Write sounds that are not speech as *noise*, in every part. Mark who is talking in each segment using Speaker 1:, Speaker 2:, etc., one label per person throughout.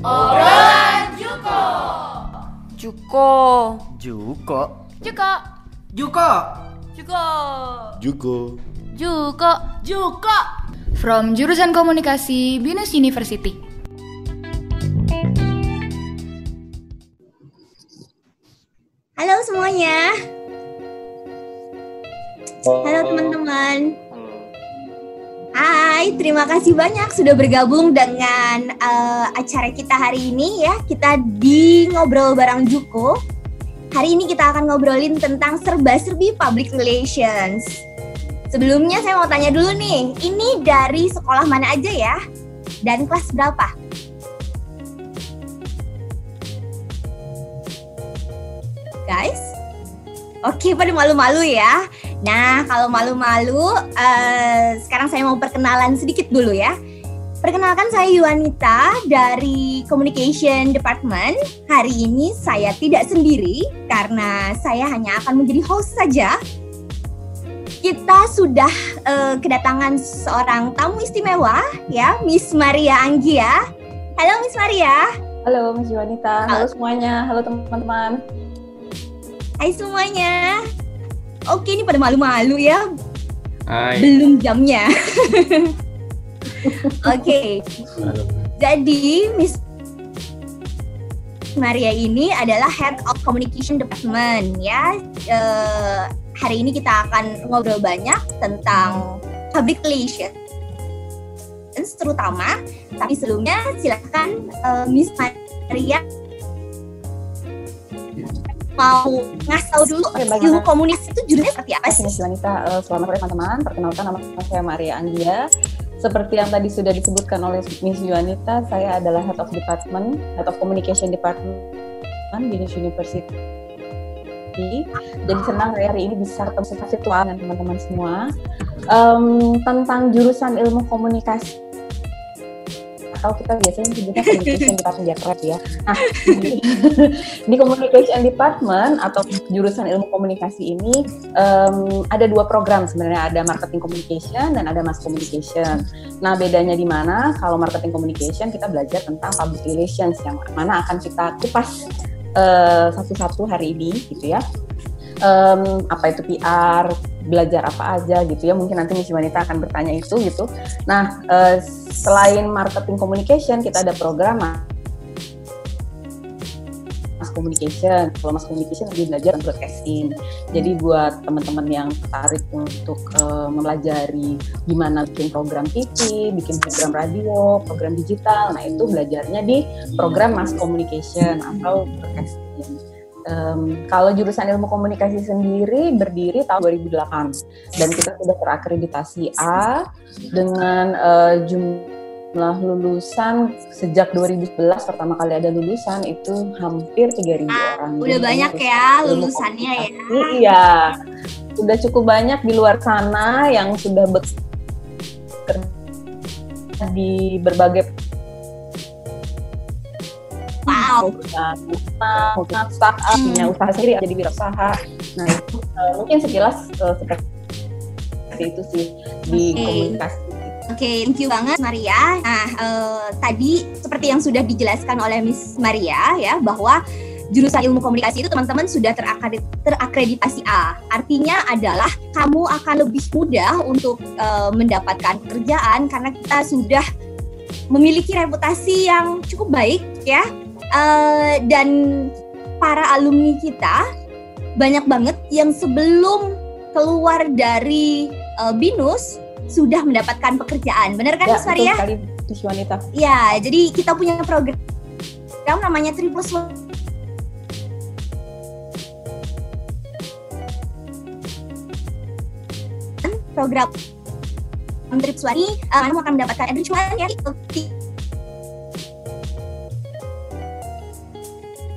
Speaker 1: Obrolan Juko.
Speaker 2: Juko.
Speaker 3: Juko.
Speaker 1: Juko.
Speaker 3: Juko.
Speaker 1: Juko.
Speaker 4: Juko.
Speaker 1: Juko. Juko. From jurusan komunikasi Binus University.
Speaker 5: Halo semuanya. Halo teman-teman. Hai, terima kasih banyak sudah bergabung dengan uh, acara kita hari ini ya. Kita di ngobrol bareng Juko. Hari ini kita akan ngobrolin tentang serba-serbi public relations. Sebelumnya saya mau tanya dulu nih, ini dari sekolah mana aja ya? Dan kelas berapa? Guys? Oke, pada malu-malu ya. Nah, kalau malu-malu, uh, sekarang saya mau perkenalan sedikit dulu ya. Perkenalkan saya Yuanita dari Communication Department. Hari ini saya tidak sendiri karena saya hanya akan menjadi host saja. Kita sudah uh, kedatangan seorang tamu istimewa ya, Miss Maria Anggia. Halo Miss Maria.
Speaker 2: Halo Miss Yuanita. Halo, Halo semuanya. Halo teman-teman.
Speaker 5: Hai semuanya. Oke, ini pada malu-malu ya.
Speaker 3: Hai.
Speaker 5: Belum jamnya. *laughs* Oke. Jadi Miss Maria ini adalah Head of Communication Department ya. Uh, hari ini kita akan ngobrol banyak tentang public relations terutama. Tapi sebelumnya silakan uh, Miss Maria mau ngasih tahu dulu
Speaker 2: Oke,
Speaker 5: ilmu komunis itu judulnya seperti apa sih?
Speaker 2: Miss Wanita, uh, selamat sore teman-teman. Perkenalkan nama saya Maria Anggia. Seperti yang tadi sudah disebutkan oleh Miss Yuanita, saya adalah Head of Department, Head of Communication Department Binus University. Jadi senang hari ini bisa ketemu secara virtual dengan teman-teman semua um, tentang jurusan ilmu komunikasi atau kita biasanya sebutnya communication department Jakarta ya. Nah, *laughs* di communication department atau jurusan ilmu komunikasi ini um, ada dua program sebenarnya ada marketing communication dan ada mass communication. Nah, bedanya di mana? Kalau marketing communication kita belajar tentang public relations yang mana akan kita kupas satu-satu uh, hari ini gitu ya. Um, apa itu PR, belajar apa aja gitu ya. Mungkin nanti Miss Wanita akan bertanya itu gitu. Nah uh, selain marketing communication kita ada program mass communication. Kalau mass communication lebih belajar broadcasting. Jadi buat teman-teman yang tertarik untuk uh, mempelajari gimana bikin program TV bikin program radio program digital nah itu belajarnya di program mass communication atau broadcasting Um, kalau jurusan ilmu komunikasi sendiri berdiri tahun 2008 dan kita sudah terakreditasi A dengan uh, jumlah lulusan sejak 2011 pertama kali ada lulusan itu hampir 3.000 ah, orang.
Speaker 5: Udah Jadi banyak ya lulusannya ya.
Speaker 2: Iya. Sudah cukup banyak di luar sana yang sudah bekerja di berbagai
Speaker 5: Wow.
Speaker 2: Usaha, startup, hmm. punya usaha sendiri, jadi wirausaha. Nah itu uh, mungkin sekilas uh, seperti itu sih di okay. komunikasi.
Speaker 5: Oke, okay, thank you banget Maria. Nah, uh, tadi seperti yang sudah dijelaskan oleh Miss Maria ya bahwa jurusan ilmu komunikasi itu teman-teman sudah terakreditasi A. Artinya adalah kamu akan lebih mudah untuk mendapatkan pekerjaan karena kita sudah memiliki reputasi yang cukup baik ya uh, dan para alumni kita banyak banget yang sebelum keluar dari uh, binus sudah mendapatkan pekerjaan, benar kan,
Speaker 2: ya,
Speaker 5: Maria?
Speaker 2: Sekali, wanita.
Speaker 5: Ya, jadi kita punya program namanya Triple program Tripswani uh, kamu akan mendapatkan enrichment ya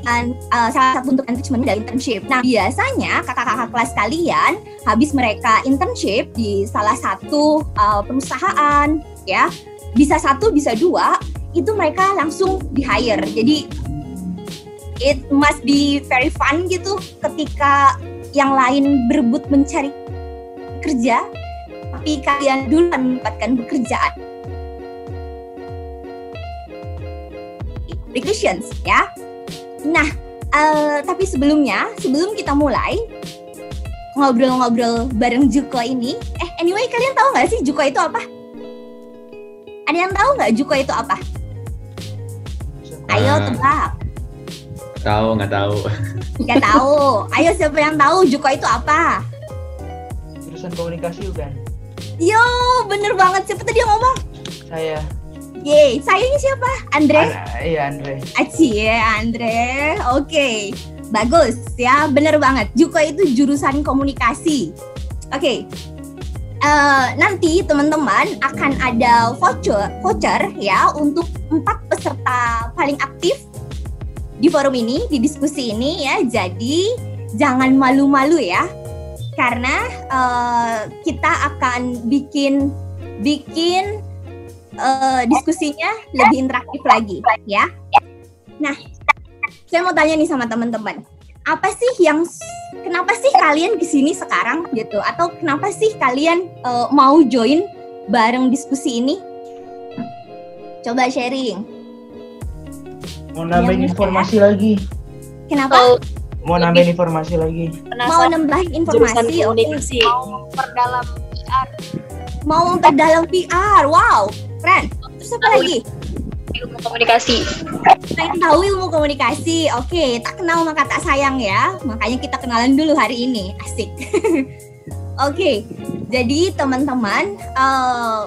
Speaker 5: dan uh, salah satu bentuk enrichment dari internship. Nah, biasanya kakak-kakak kelas kalian habis mereka internship di salah satu uh, perusahaan, ya, bisa satu, bisa dua, itu mereka langsung di hire. Jadi it must be very fun gitu ketika yang lain berebut mencari kerja, tapi kalian dulu mendapatkan pekerjaan precautions ya. Nah, eh, tapi sebelumnya, sebelum kita mulai ngobrol-ngobrol bareng Juko ini, eh anyway kalian tahu nggak sih Juko itu apa? Ada yang tahu nggak Juko itu apa? Ayo
Speaker 4: Ah.
Speaker 5: tebak.
Speaker 4: Tahu nggak tahu?
Speaker 5: Nggak tahu. *laughs* Ayo siapa yang tahu Juko itu apa?
Speaker 3: Jurusan komunikasi bukan?
Speaker 5: Yo, bener banget. Siapa tadi yang ngomong?
Speaker 3: Saya.
Speaker 5: Yeay, sayangnya siapa? Andre?
Speaker 3: An- Iya Andre.
Speaker 5: Aci ya Andre. Oke. Bagus ya, bener banget. Juko itu jurusan komunikasi. Oke. Eh, nanti teman-teman akan ada voucher, voucher ya untuk empat peserta paling aktif di forum ini, di diskusi ini ya. Jadi jangan malu-malu ya, karena eh, kita akan bikin bikin eh, diskusinya lebih interaktif lagi ya. Nah, saya mau tanya nih sama teman-teman, apa sih yang kenapa sih kalian ke sini sekarang gitu? Atau kenapa sih kalian eh, mau join bareng diskusi ini? Coba sharing.
Speaker 3: Mau nambahin informasi lagi.
Speaker 5: Kenapa
Speaker 6: Kalau
Speaker 3: Mau nambahin informasi lagi.
Speaker 5: mau nambahin informasi? Oke.
Speaker 6: komunikasi mau memperdalam PR
Speaker 5: Mau memperdalam PR. Wow, keren. Terus apa
Speaker 6: Tahu
Speaker 5: lagi?
Speaker 6: ilmu komunikasi.
Speaker 5: Pengen tahu ilmu komunikasi. Oke, tak kenal maka tak sayang ya. Makanya kita kenalan dulu hari ini. Asik. *laughs* Oke, jadi teman-teman eh,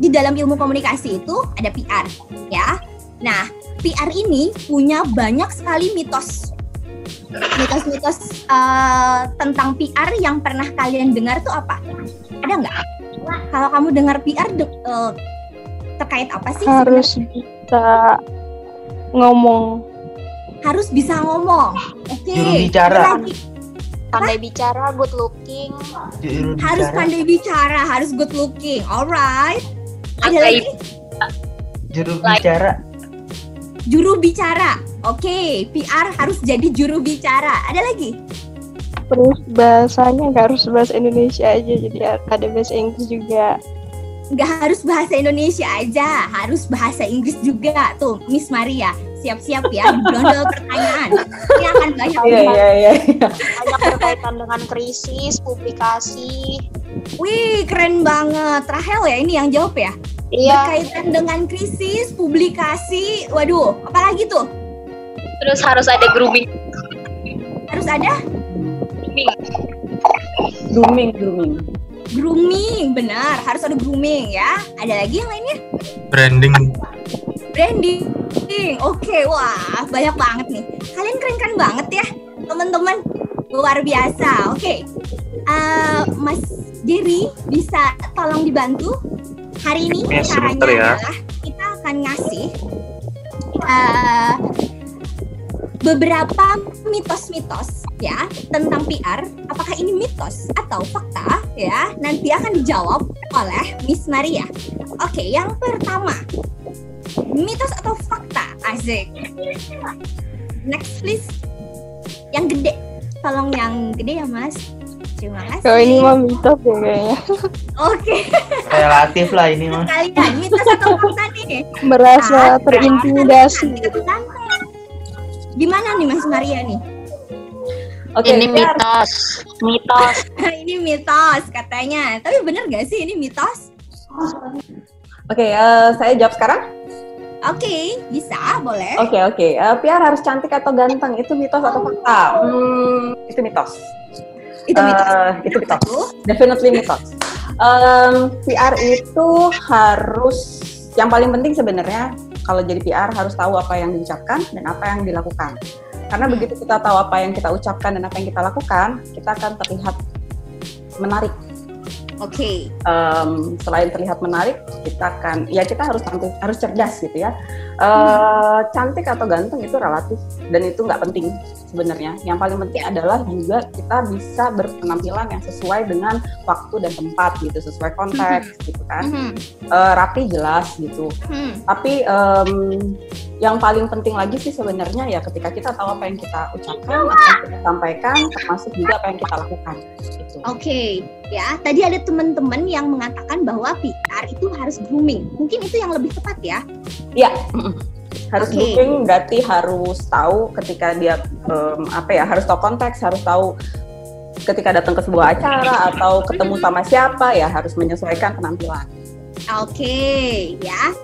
Speaker 5: di dalam ilmu komunikasi itu ada PR ya. Nah, PR ini punya banyak sekali mitos. Mitos-mitos eh, tentang PR yang pernah kalian dengar tuh apa? Ada nggak? Kalau kamu dengar PR de- eh, terkait apa sih?
Speaker 7: harus bisa ngomong
Speaker 5: harus bisa ngomong. Oke.
Speaker 3: Juru bicara.
Speaker 5: lagi.
Speaker 6: Pandai bicara, good looking,
Speaker 3: Juru
Speaker 5: Harus
Speaker 3: bicara.
Speaker 5: pandai bicara, harus good looking. Alright. Ada lagi
Speaker 3: Juru
Speaker 6: Like.
Speaker 3: bicara.
Speaker 5: juru bicara. Oke, PR harus jadi juru bicara. Ada lagi?
Speaker 7: Terus bahasanya nggak harus bahasa Indonesia aja jadi ada bahasa Inggris juga
Speaker 5: Nggak harus bahasa Indonesia aja, harus bahasa Inggris juga. Tuh, Miss Maria, siap-siap ya, brondol pertanyaan. Ini akan banyak.
Speaker 2: Iya iya iya.
Speaker 6: banyak berkaitan dengan krisis, publikasi.
Speaker 5: Wih, keren banget. Rahel ya ini yang jawab ya?
Speaker 6: Iya,
Speaker 5: Berkaitan dengan krisis, publikasi. Waduh, apalagi tuh?
Speaker 6: terus harus ada grooming.
Speaker 5: Harus ada
Speaker 6: grooming.
Speaker 2: Grooming grooming.
Speaker 5: grooming, benar. Harus ada grooming ya. Ada lagi yang lainnya?
Speaker 8: branding
Speaker 5: Branding. Oke, wah, banyak banget nih. Kalian keren-keren banget ya, teman-teman. Luar biasa. Oke. Eh, Mas Jerry bisa tolong dibantu? Hari ini
Speaker 8: Ya,
Speaker 5: caranya
Speaker 8: ya.
Speaker 5: adalah kita akan ngasih eh, beberapa mitos-mitos ya tentang PR. Apakah ini mitos atau fakta ya? Nanti akan dijawab oleh Miss Maria. Oke, yang pertama. Mitos atau fakta Azik next please. Yang gede. Tolong yang gede ya mas. Terima kasih.
Speaker 7: Kalau ini mah mitos ya kayaknya.
Speaker 5: Oke.
Speaker 3: Relatif lah ini mah.
Speaker 5: kalian mitos atau fakta nih.
Speaker 7: Merasa
Speaker 5: Ah,
Speaker 7: terintimidasi
Speaker 5: gimana nih mas Maria nih
Speaker 2: Oke.
Speaker 6: ini mitos, mitos. *laughs*
Speaker 5: ini mitos katanya tapi bener gak sih ini mitos
Speaker 2: Oke, eh, saya jawab sekarang.
Speaker 5: oke bisa boleh
Speaker 2: Oke oke. Eh, PR harus cantik atau ganteng itu mitos atau fakta? Hmm, itu mitos.
Speaker 5: itu mitos
Speaker 2: Eh, itu mitos. Definitely mitos. Em, PR itu harus yang paling penting sebenarnya kalau jadi PR harus tahu apa yang diucapkan dan apa yang dilakukan. Karena
Speaker 5: Hmm.
Speaker 2: begitu kita tahu apa yang kita ucapkan dan apa yang kita lakukan, kita akan terlihat menarik.
Speaker 5: oke
Speaker 2: Em, selain terlihat menarik, kita akan ya kita harus tampil, harus cerdas gitu ya. Eh, Cantik atau ganteng itu relatif dan itu nggak penting sebenarnya. Yang paling penting adalah juga kita bisa berpenampilan yang sesuai dengan waktu dan tempat gitu, sesuai konteks gitu kan.
Speaker 5: Mhm.
Speaker 2: Eh, rapi jelas gitu.
Speaker 5: Hmm.
Speaker 2: Tapi em, yang paling penting lagi sih sebenarnya ya ketika kita tahu apa yang kita ucapkan, apa yang kita sampaikan, termasuk juga apa yang kita lakukan. Gitu.
Speaker 5: Oke, ya. Tadi ada teman-teman yang mengatakan bahwa PR itu harus grooming. Mungkin itu yang lebih tepat ya.
Speaker 2: Iya. Harus
Speaker 5: Oke.
Speaker 2: booking berarti harus tahu ketika dia em, apa ya harus tahu konteks, harus tahu ketika datang ke sebuah acara atau ketemu sama siapa ya harus menyesuaikan penampilan.
Speaker 5: Oke, ya.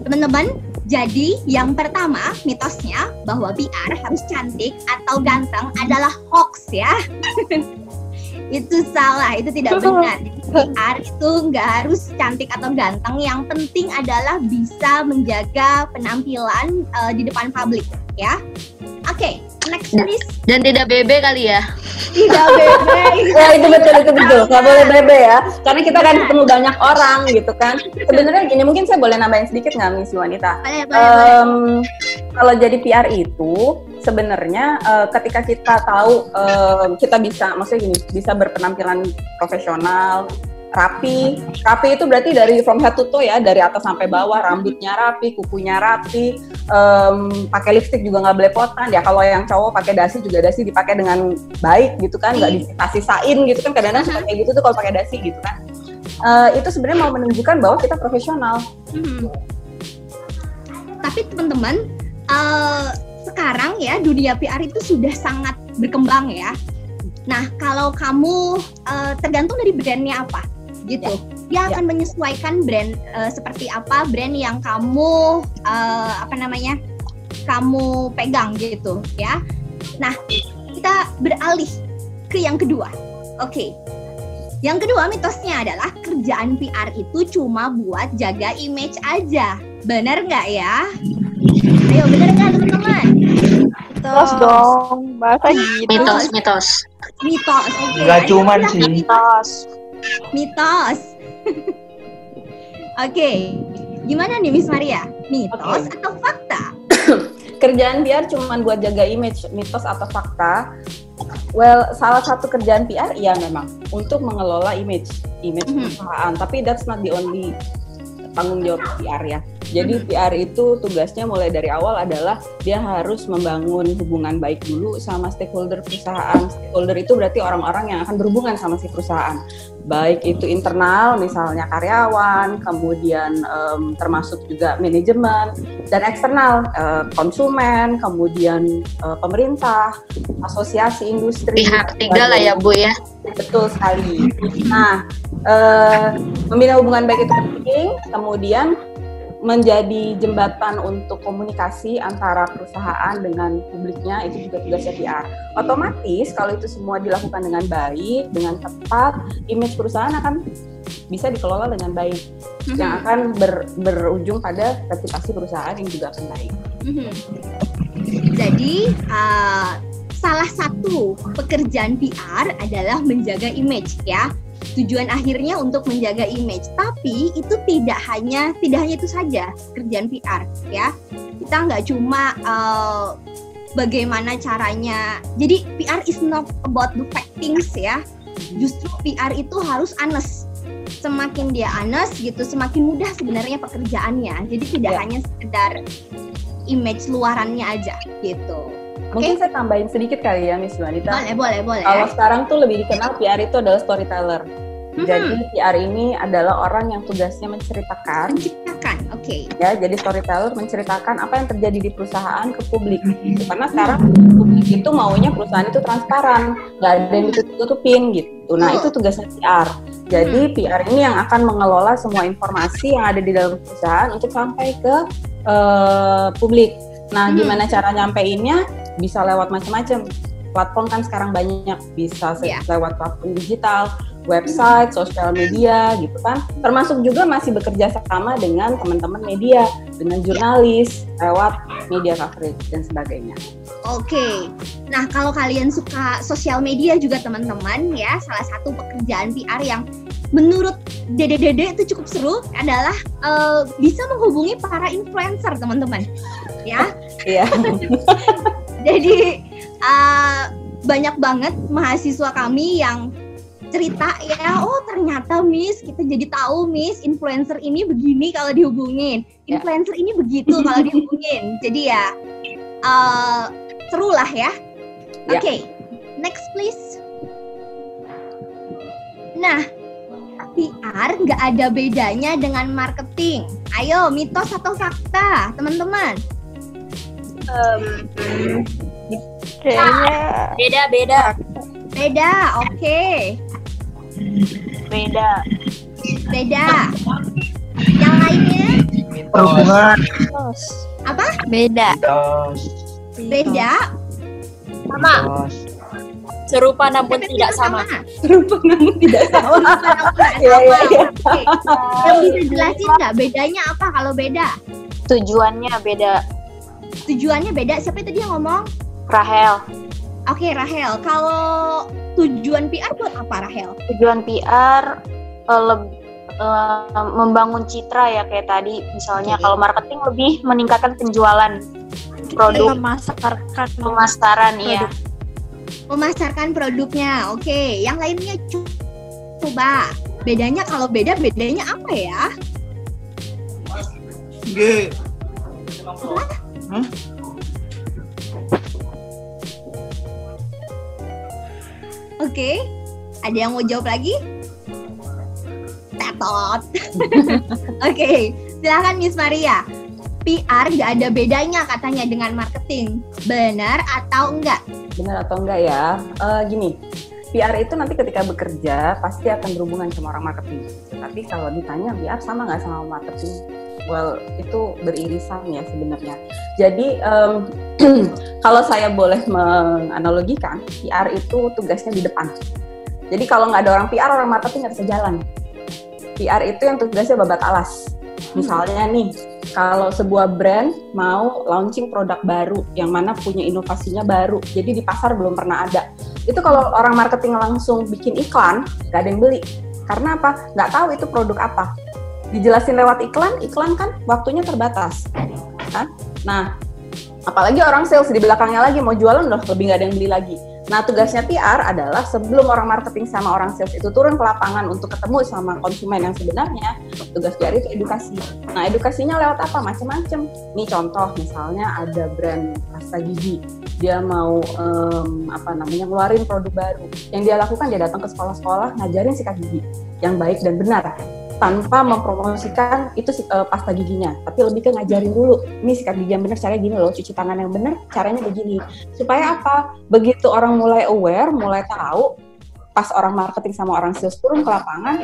Speaker 5: Teman-teman, jadi yang pertama mitosnya bahwa PR harus cantik atau ganteng adalah hoax ya. *laughs* itu salah, itu tidak *laughs* benar. PR itu nggak harus cantik atau ganteng. Yang penting adalah bisa menjaga penampilan eh, di depan publik ya. Oke, next please.
Speaker 6: Dan tidak BB kali ya.
Speaker 5: Tidak bebe. *laughs*
Speaker 2: Ya itu betul itu betul. Nggak boleh bebe ya. Karena kita kan ketemu banyak orang gitu kan. Sebenarnya gini mungkin saya boleh nambahin sedikit nggak Miss Wanita?
Speaker 5: Boleh, boleh, boleh.
Speaker 2: Em, kalau jadi PR itu sebenarnya eh, ketika kita tahu em, kita bisa maksudnya gini bisa berpenampilan profesional rapi. Rapi itu berarti dari from head to toe ya dari atas sampai bawah. Rambutnya rapi kukunya rapi em, pakai lipstick juga nggak belepotan. Ya kalau yang cowok pakai dasi juga dasi dipakai dengan baik gitu kan nggak disisa-sisain gitu kan. Kadang-kadang suka kayak gitu tuh kalau pakai dasi gitu kan. Eh, itu sebenarnya mau menunjukkan bahwa kita profesional.
Speaker 5: Hmm. Tapi teman-teman, eh, sekarang ya dunia PR itu sudah sangat berkembang ya. Nah, kalau kamu eh, tergantung dari brandnya apa, gitu. Dia
Speaker 2: Ya.
Speaker 5: akan menyesuaikan brand eh, seperti apa brand yang kamu eh, apa namanya kamu pegang gitu ya. Nah, kita beralih ke yang kedua. Oke. Yang kedua mitosnya adalah kerjaan PR itu cuma buat jaga image aja. Benar nggak ya? Ayo benar nggak teman-teman?
Speaker 7: Terus dong, masa gitu.
Speaker 6: Mitos, mitos.
Speaker 5: Mitos.
Speaker 3: Nggak
Speaker 5: ayo
Speaker 3: cuman sih.
Speaker 6: Mitos.
Speaker 5: Mitos. *laughs* Oke. Gimana nih Miss Maria? Mitos
Speaker 2: Oke.
Speaker 5: atau fakta? *coughs*
Speaker 2: kerjaan PR cuma buat jaga image, mitos atau fakta? Well, salah satu kerjaan PR iya memang untuk mengelola image, image
Speaker 5: Mhm.
Speaker 2: perusahaan. Tapi that's not the only tanggung jawab PR ya. Jadi PR itu tugasnya mulai dari awal adalah dia harus membangun hubungan baik dulu sama stakeholder perusahaan. Stakeholder itu berarti orang-orang yang akan berhubungan sama si perusahaan. Baik itu internal, misalnya karyawan, kemudian em, termasuk juga manajemen, dan eksternal eh, konsumen, kemudian eh, pemerintah, asosiasi industri.
Speaker 6: Pihak ketiga lah ya Bu ya.
Speaker 2: Betul sekali. Nah, eh, membina hubungan baik itu penting, kemudian menjadi jembatan untuk komunikasi antara perusahaan dengan publiknya itu juga tugasnya PR. Otomatis kalau itu semua dilakukan dengan baik, dengan tepat, image perusahaan akan bisa dikelola dengan baik, yang akan ber- berujung pada reputasi perusahaan yang juga akan baik.
Speaker 5: Mhm. Jadi uh, salah satu pekerjaan PR adalah menjaga image ya. Tujuan akhirnya untuk menjaga image, tapi itu tidak hanya tidak hanya itu saja kerjaan PR ya. Kita nggak cuma uh, bagaimana caranya. Jadi PR is not about the fact things ya. Justru PR itu harus honest. Semakin dia honest gitu, semakin mudah sebenarnya pekerjaannya. Jadi tidak
Speaker 2: Ya.
Speaker 5: hanya sekedar image luarannya aja gitu.
Speaker 2: Mungkin saya tambahin sedikit kali ya Miss Wanita.
Speaker 5: Boleh, boleh, boleh.
Speaker 2: Kalau sekarang tuh lebih dikenal PR itu adalah storyteller.
Speaker 5: Mhm.
Speaker 2: Jadi PR ini adalah orang yang tugasnya menceritakan
Speaker 5: menciptakan, oke.
Speaker 2: ya. Jadi storyteller menceritakan apa yang terjadi di perusahaan ke publik. Karena sekarang publik itu maunya perusahaan itu transparan, nggak ada yang ditutup-tutupin gitu. Nah itu tugasnya PR. Jadi PR ini yang akan mengelola semua informasi yang ada di dalam perusahaan untuk sampai ke eh, publik. Nah
Speaker 5: Hmm.
Speaker 2: gimana cara nyampeinnya? Bisa lewat macam-macam. Platform kan sekarang banyak, bisa
Speaker 5: Iya.
Speaker 2: lewat platform digital, website, sosial media gitu kan. Termasuk juga masih bekerja sama dengan teman-teman media, dengan jurnalis, lewat media coverage dan sebagainya.
Speaker 5: Oke. Nah, kalau kalian suka sosial media juga teman-teman ya, salah satu pekerjaan PR yang menurut Dede-dede itu cukup seru adalah eh, bisa menghubungi para influencer teman-teman. Ya.
Speaker 2: Iya. *laughs*
Speaker 5: Jadi uh, banyak banget mahasiswa kami yang cerita ya, oh ternyata Miss kita jadi tahu Miss influencer ini begini kalau dihubungin,
Speaker 2: Ya.
Speaker 5: influencer ini begitu kalau dihubungin. Jadi ya uh, seru lah ya. Oke,
Speaker 2: Ya.
Speaker 5: next please. Nah, PR nggak ada bedanya dengan marketing. Ayo, mitos atau fakta, teman-teman?
Speaker 7: Kayaknya
Speaker 8: Beda beda.
Speaker 5: Beda, oke.
Speaker 8: Beda.
Speaker 5: Beda. Yang lainnya?
Speaker 3: Perhubungan.
Speaker 5: Apa?
Speaker 7: beda.
Speaker 3: Mitos.
Speaker 5: Beda.
Speaker 8: Sama. Serupa namun tidak sama. *laughs*
Speaker 2: Serupa namun tidak sama. Iya, iya, iya.
Speaker 5: Oke. Yang bisa jelasin nggak bedanya apa kalau beda?
Speaker 8: Tujuannya beda.
Speaker 5: Tujuannya beda. Siapa itu dia ngomong?
Speaker 8: Rahel.
Speaker 5: Oke, Rahel. Kalau tujuan PR buat apa, Rahel?
Speaker 8: Tujuan PR eh, leb- eh, membangun citra ya kayak tadi. Misalnya
Speaker 5: Oke.
Speaker 8: kalau marketing lebih meningkatkan penjualan produk
Speaker 7: Memasarkan
Speaker 8: pemasaran ya.
Speaker 5: Memasarkan produknya. Oke. Yang lainnya co- coba. Bedanya kalau beda, bedanya apa ya?
Speaker 3: G.
Speaker 5: Oke. Ada yang mau jawab lagi? Tetot. *laughs* Oke, silakan Miss Maria. PR nggak ada bedanya katanya dengan marketing. Benar atau enggak?
Speaker 2: Benar atau enggak ya? Eh, gini, PR itu nanti ketika bekerja pasti akan berhubungan sama orang marketing. Tapi kalau ditanya PR sama nggak sama marketing? Well, itu beririsan ya sebenarnya. Jadi em, *clears throat* kalau saya boleh menganalogikan, PR itu tugasnya di depan. Jadi kalau nggak ada orang PR, orang marketing nggak bisa jalan. PR itu yang tugasnya babat alas. Misalnya nih, kalau sebuah brand mau launching produk baru yang mana punya inovasinya baru, jadi di pasar belum pernah ada. Itu kalau orang marketing langsung bikin iklan, nggak ada yang beli. Karena apa? Nggak tahu itu produk apa. Dijelasin lewat iklan, iklan kan waktunya terbatas. Kan? Nah, apalagi orang sales di belakangnya lagi mau jualan udah lebih nggak ada yang beli lagi. Nah, tugasnya PR adalah sebelum orang marketing sama orang sales itu turun ke lapangan untuk ketemu sama konsumen yang sebenarnya, tugas PR itu edukasi. Nah, edukasinya lewat apa? Macam-macam. Nih contoh, misalnya ada brand pasta gigi, dia mau em, apa namanya ngeluarin produk baru. Yang dia lakukan dia datang ke sekolah-sekolah ngajarin sikat gigi yang baik dan benar tanpa mempromosikan itu eh, pasta giginya, tapi lebih ke ngajarin dulu. Ini sikat gigi yang benar caranya gini loh, cuci tangan yang benar caranya begini. Supaya apa? Begitu orang mulai aware, mulai tahu, pas orang marketing sama orang sales turun ke lapangan,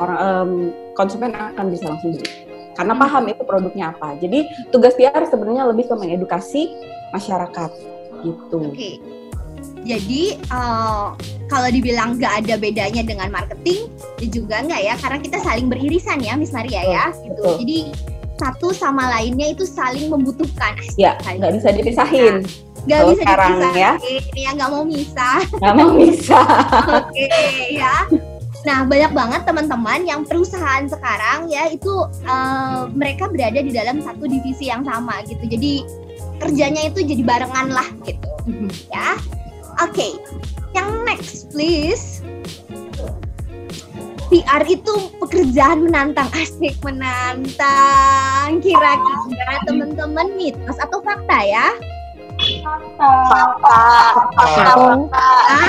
Speaker 2: orang em, konsumen akan bisa langsung beli. Karena paham itu produknya apa. Jadi tugas PR sebenarnya lebih ke mengedukasi masyarakat gitu.
Speaker 5: Oke. Jadi eh, kalau dibilang nggak ada bedanya dengan marketing, ya juga nggak ya, karena kita saling beririsan ya, Miss Maria ya, gitu.
Speaker 2: betul.
Speaker 5: Jadi satu sama lainnya itu saling membutuhkan.
Speaker 2: Ya, nggak bisa dipisahin.
Speaker 5: Nggak bisa
Speaker 2: sekarang ya.
Speaker 5: dipisahin, ya nggak mau misah.
Speaker 2: Nggak mau bisa.
Speaker 5: Oke ya. Nah banyak banget teman-teman yang perusahaan sekarang ya itu eh, mereka berada di dalam satu divisi yang sama gitu. Jadi kerjanya itu jadi barengan lah gitu. Ya. Oke. Yang next please. PR itu pekerjaan menantang asik menantang kira-kira teman-teman mitos atau fakta ya
Speaker 8: Fakta.
Speaker 5: Ah,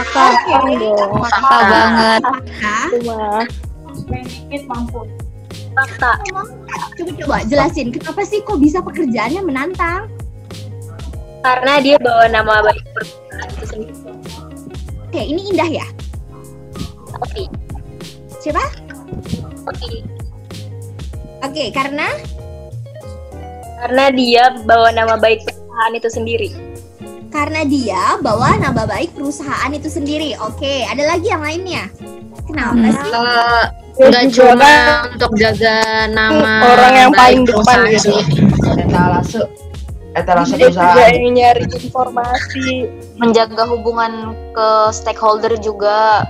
Speaker 5: oke.
Speaker 1: Fakta banget.
Speaker 5: Fakta.
Speaker 8: Fakta.
Speaker 5: Coba-coba jelasin kenapa sih kok bisa pekerjaannya menantang?
Speaker 8: Karena dia bawa nama baik perusahaan itu sendiri.
Speaker 5: Oke, ini indah ya.
Speaker 8: Oke.
Speaker 5: Siapa?
Speaker 8: Oke.
Speaker 5: Oke, karena
Speaker 8: Karena dia bawa nama baik perusahaan itu sendiri.
Speaker 5: karena dia bawa nama baik perusahaan itu sendiri. Oke, ada lagi yang lainnya. Kenapa
Speaker 6: Hmm,
Speaker 5: sih?
Speaker 6: Kalau
Speaker 7: Terus
Speaker 6: nggak
Speaker 7: juga
Speaker 6: cuma untuk jaga nama
Speaker 7: orang yang
Speaker 6: baik
Speaker 7: paling depan
Speaker 6: perusahaan
Speaker 7: gitu.
Speaker 6: sih.
Speaker 3: Etalase. Etalase
Speaker 7: dia juga nyari informasi.
Speaker 8: Menjaga hubungan ke stakeholder juga.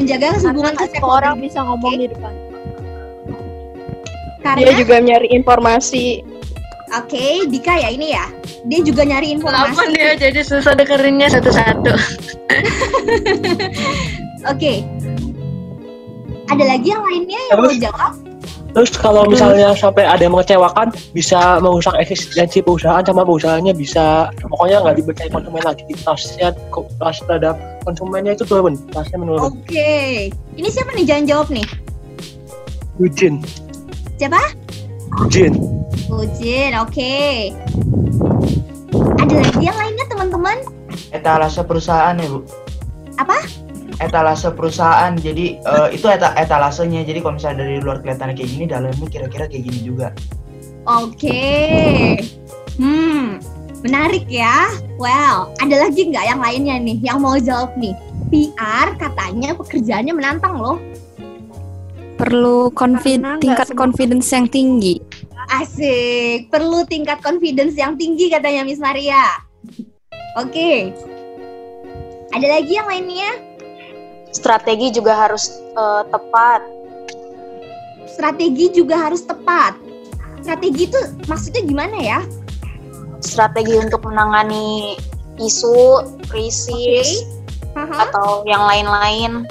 Speaker 5: Menjaga hubungan ke
Speaker 7: orang bisa ngomong di depan.
Speaker 5: Karena
Speaker 7: Dia juga nyari informasi.
Speaker 5: oke, Dika ya ini ya. Dia juga nyari
Speaker 6: Kenapa
Speaker 5: informasi.
Speaker 6: dia jadi susah dengerinnya satu-satu? *laughs*
Speaker 5: Oke. Ada lagi yang lainnya yang mau
Speaker 9: Terus?
Speaker 5: jawab?
Speaker 9: Terus kalau misalnya sampai ada yang mengecewakan, bisa merusak eksistensi perusahaan sama perusahaannya bisa pokoknya nggak dipercaya konsumen lagi. Trustnya, trust terhadap konsumennya itu turun, trustnya menurun.
Speaker 5: Oke. Ini siapa nih jangan jawab nih?
Speaker 9: Ujin.
Speaker 5: Siapa?
Speaker 9: Ujin.
Speaker 5: Ujin, oke. Ada lagi yang lainnya teman-teman?
Speaker 3: Etalase perusahaan ya, Bu.
Speaker 5: Apa?
Speaker 3: Etalase perusahaan. Jadi eh, itu eta etalasenya. Jadi kalau misalnya dari luar kelihatan kayak gini, dalamnya kira-kira kayak gini juga.
Speaker 5: Oke. Hmm, menarik ya. Well, ada lagi nggak yang lainnya nih yang mau jawab nih? PR katanya pekerjaannya menantang loh.
Speaker 1: Perlu confi- tingkat
Speaker 7: semua-
Speaker 1: confidence yang tinggi.
Speaker 5: Asik, perlu tingkat confidence yang tinggi katanya Miss Maria. Oke. Ada lagi yang lainnya?
Speaker 8: Strategi juga harus eh, tepat.
Speaker 5: Strategi juga harus tepat. Strategi itu maksudnya gimana ya?
Speaker 8: Strategi untuk menangani isu, krisis,
Speaker 5: Haha.
Speaker 8: atau yang lain-lain.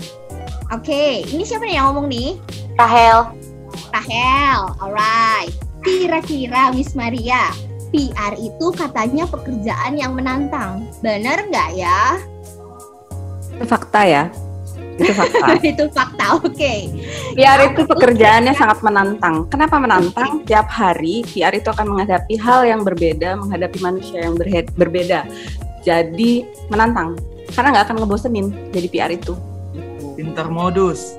Speaker 5: Oke, ini siapa nih yang ngomong nih?
Speaker 8: Rahel,
Speaker 5: Rahel, alright. Kira-kira Miss Maria, PR itu katanya pekerjaan yang menantang. Benar nggak ya?
Speaker 2: Fakta ya. Itu fakta. *laughs*
Speaker 5: itu fakta, oke.
Speaker 2: PR itu pekerjaannya sangat menantang. Kenapa menantang? Tiap hari PR itu akan menghadapi hal yang berbeda, menghadapi manusia yang berbeda. Jadi menantang. Karena nggak akan ngebosenin jadi PR itu.
Speaker 10: Pinter modus.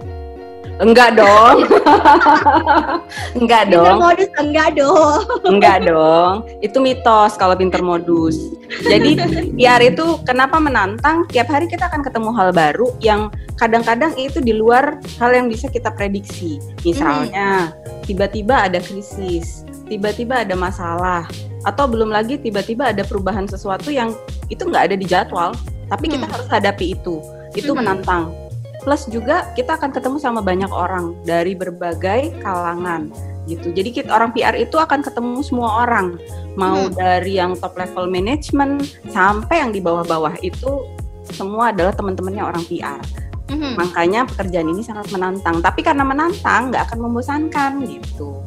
Speaker 2: Enggak dong. *laughs* enggak
Speaker 5: Pinter
Speaker 2: dong.
Speaker 5: modus enggak dong.
Speaker 2: Enggak dong. Itu mitos kalau pinter modus. Jadi PR itu kenapa menantang? Tiap hari kita akan ketemu hal baru yang kadang-kadang itu di luar hal yang bisa kita prediksi. Misalnya tiba-tiba ada krisis, tiba-tiba ada masalah, atau belum lagi tiba-tiba ada perubahan sesuatu yang itu nggak ada di jadwal, tapi kita
Speaker 5: Hmm.
Speaker 2: harus hadapi itu. Itu
Speaker 5: Mhm.
Speaker 2: menantang. Plus juga kita akan ketemu sama banyak orang dari berbagai kalangan gitu. Jadi kita, orang PR itu akan ketemu semua orang, mau
Speaker 5: Hmm.
Speaker 2: dari yang top level management sampai yang di bawah-bawah itu semua adalah teman-temannya orang PR.
Speaker 5: Mhm.
Speaker 2: Makanya pekerjaan ini sangat menantang. Tapi karena menantang nggak akan membosankan gitu.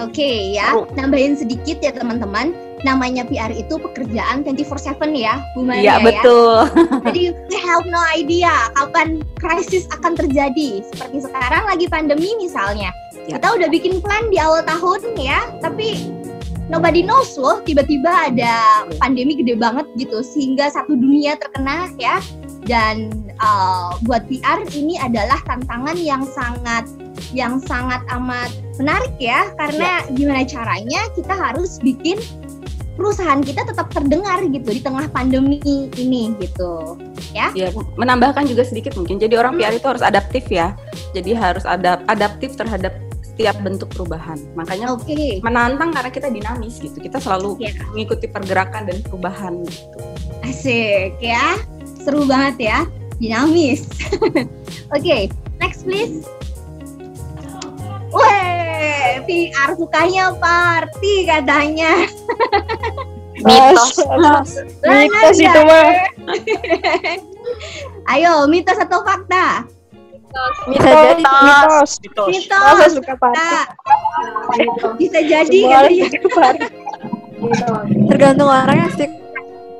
Speaker 5: Oke ya, nambahin sedikit ya teman-teman. Namanya PR itu pekerjaan 24/7 ya, Bu Maria
Speaker 2: Iya
Speaker 5: ya.
Speaker 2: betul. *laughs*
Speaker 5: Jadi we have no idea kapan krisis akan terjadi. Seperti sekarang lagi pandemi misalnya.
Speaker 2: Ya.
Speaker 5: Kita udah bikin plan di awal tahun ya, tapi nobody knows loh tiba-tiba ada pandemi gede banget gitu sehingga satu dunia terkena ya. Dan uh, buat PR ini adalah tantangan yang sangat yang sangat amat menarik ya karena gimana caranya kita harus bikin perusahaan kita tetap terdengar gitu di tengah pandemi ini gitu.
Speaker 2: Ya, menambahkan juga sedikit mungkin. Jadi orang PR itu harus adaptif ya. Jadi harus adap adaptif terhadap setiap bentuk perubahan. Makanya
Speaker 5: Oke.
Speaker 2: menantang karena kita dinamis gitu. Kita selalu
Speaker 5: Ya.
Speaker 2: mengikuti pergerakan dan perubahan gitu.
Speaker 5: Asik ya. Seru banget ya. Dinamis. *laughs* Oke, next please. Weh, PR sukanya party katanya. *laughs*
Speaker 8: mitos. *laughs*
Speaker 7: Mitos itu mah. *laughs*
Speaker 5: Ayo, mitos atau fakta?
Speaker 7: Bisa jadi mitos.
Speaker 9: Mitos.
Speaker 5: Mitos.
Speaker 7: Masa suka party?
Speaker 5: Bisa jadi
Speaker 7: suka party.
Speaker 1: Tergantung orangnya sih.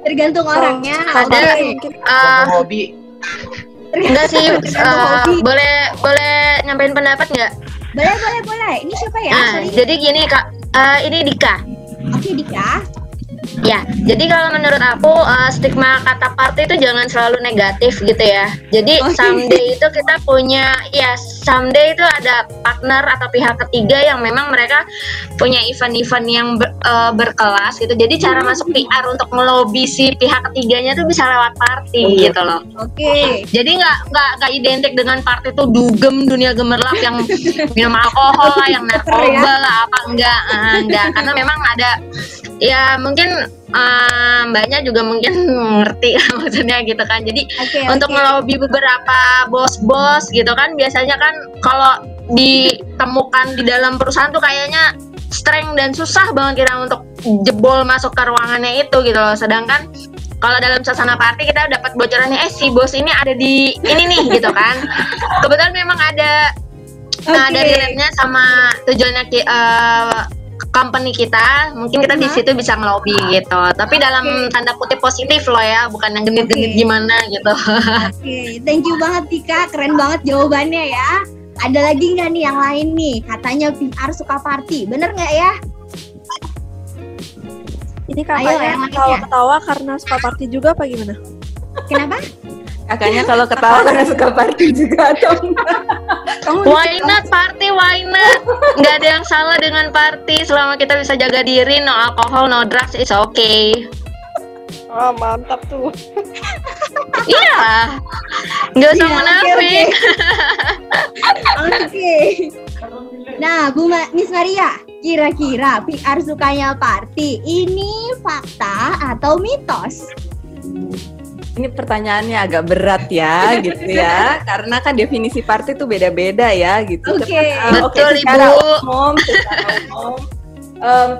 Speaker 5: tergantung orangnya.
Speaker 6: Ada eh,
Speaker 3: hobi.
Speaker 6: enggak sih
Speaker 5: hobi.
Speaker 6: boleh boleh nyampein pendapat nggak?
Speaker 5: Boleh, boleh, boleh. Ini siapa ya? Sorry.
Speaker 6: jadi gini kak, Eh, ini Dika.
Speaker 5: Oke, Dika.
Speaker 6: Ya, jadi kalau menurut aku eh, stigma kata party itu jangan selalu negatif gitu ya. Jadi
Speaker 5: Oke.
Speaker 6: someday itu kita punya ya someday itu ada partner atau pihak ketiga yang memang mereka punya event-event yang ber- eh, berkelas gitu. Jadi cara masuk PR untuk melobi si pihak ketiganya tuh bisa lewat party gitu loh.
Speaker 5: Oke.
Speaker 6: Jadi nggak nggak nggak identik dengan party itu dugem dunia gemerlap yang minum alkohol lah, yang narkoba lah apa enggak eh, enggak karena memang ada ya mungkin eh, mbaknya juga mungkin *laughs* ngerti maksudnya gitu kan. Jadi
Speaker 5: Oke,
Speaker 6: untuk
Speaker 5: oke.
Speaker 6: melobi beberapa bos-bos gitu kan biasanya kan kalau ditemukan di dalam perusahaan tuh kayaknya strength dan susah banget kira untuk jebol masuk ke ruangannya itu gitu loh. Sedangkan kalau dalam suasana party kita dapat bocorannya eh si bos ini ada di ini nih gitu kan. *laughs* Kebetulan memang ada nah,
Speaker 5: Oke.
Speaker 6: ada relate-nya sama tujuannya eh, company kita, mungkin kita di situ bisa ngelobi gitu. Tapi dalam tanda kutip positif loh ya, bukan yang genit-genit
Speaker 5: Oke.
Speaker 6: gimana gitu.
Speaker 5: Oke, thank you banget Tika, keren banget jawabannya ya. Ada lagi nggak nih yang lain nih? Katanya PR suka party, bener nggak ya?
Speaker 1: Ini
Speaker 5: Ayo,
Speaker 1: kakaknya
Speaker 5: yang lainnya.
Speaker 1: ketawa-ketawa karena suka party juga apa gimana?
Speaker 5: Kenapa?
Speaker 2: Kakaknya kalau ketawa karena suka party juga atau enggak? *laughs* Kamu
Speaker 6: Why not party, why not? Nggak ada yang salah dengan party selama kita bisa jaga diri, no alcohol, no drugs, it's okay.
Speaker 7: Oh, mantap tuh. *laughs*
Speaker 6: Iya, nggak usah
Speaker 5: Iya, oke,
Speaker 6: munafik. *laughs*
Speaker 5: Oke. Nah, Bu Ma- Miss Maria, kira-kira PR sukanya party ini fakta atau mitos?
Speaker 2: Ini pertanyaannya agak berat ya, gitu ya. *laughs* Karena kan definisi party itu beda-beda ya, gitu.
Speaker 5: Oke.
Speaker 2: Cuman, eh,
Speaker 6: Betul,
Speaker 2: secara
Speaker 6: Ibu.
Speaker 2: umum, secara umum,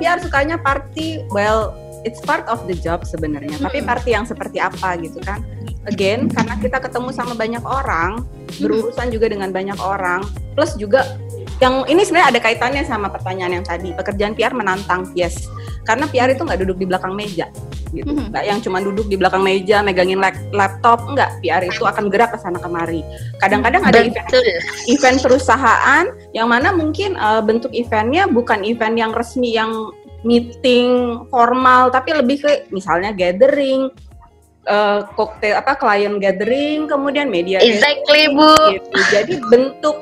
Speaker 2: PR sukanya party, well, it's part of the job sebenarnya. Tapi party yang seperti apa gitu kan? Again, karena kita ketemu sama banyak orang, berurusan juga dengan banyak orang, plus juga yang ini sebenarnya ada kaitannya sama pertanyaan yang tadi. Pekerjaan PR menantang, yes. Karena PR itu nggak duduk di belakang meja, gitu.
Speaker 5: Mhm.
Speaker 2: Nggak yang cuma duduk di belakang meja, megangin lap- laptop, enggak. PR itu akan gerak ke sana kemari. Kadang-kadang ada event
Speaker 6: Betul.
Speaker 2: event perusahaan yang mana mungkin eh, bentuk eventnya bukan event yang resmi yang meeting formal tapi lebih ke misalnya gathering koktail apa klien gathering kemudian media
Speaker 6: Exactly, Bu.
Speaker 2: gathering, gitu. jadi bentuk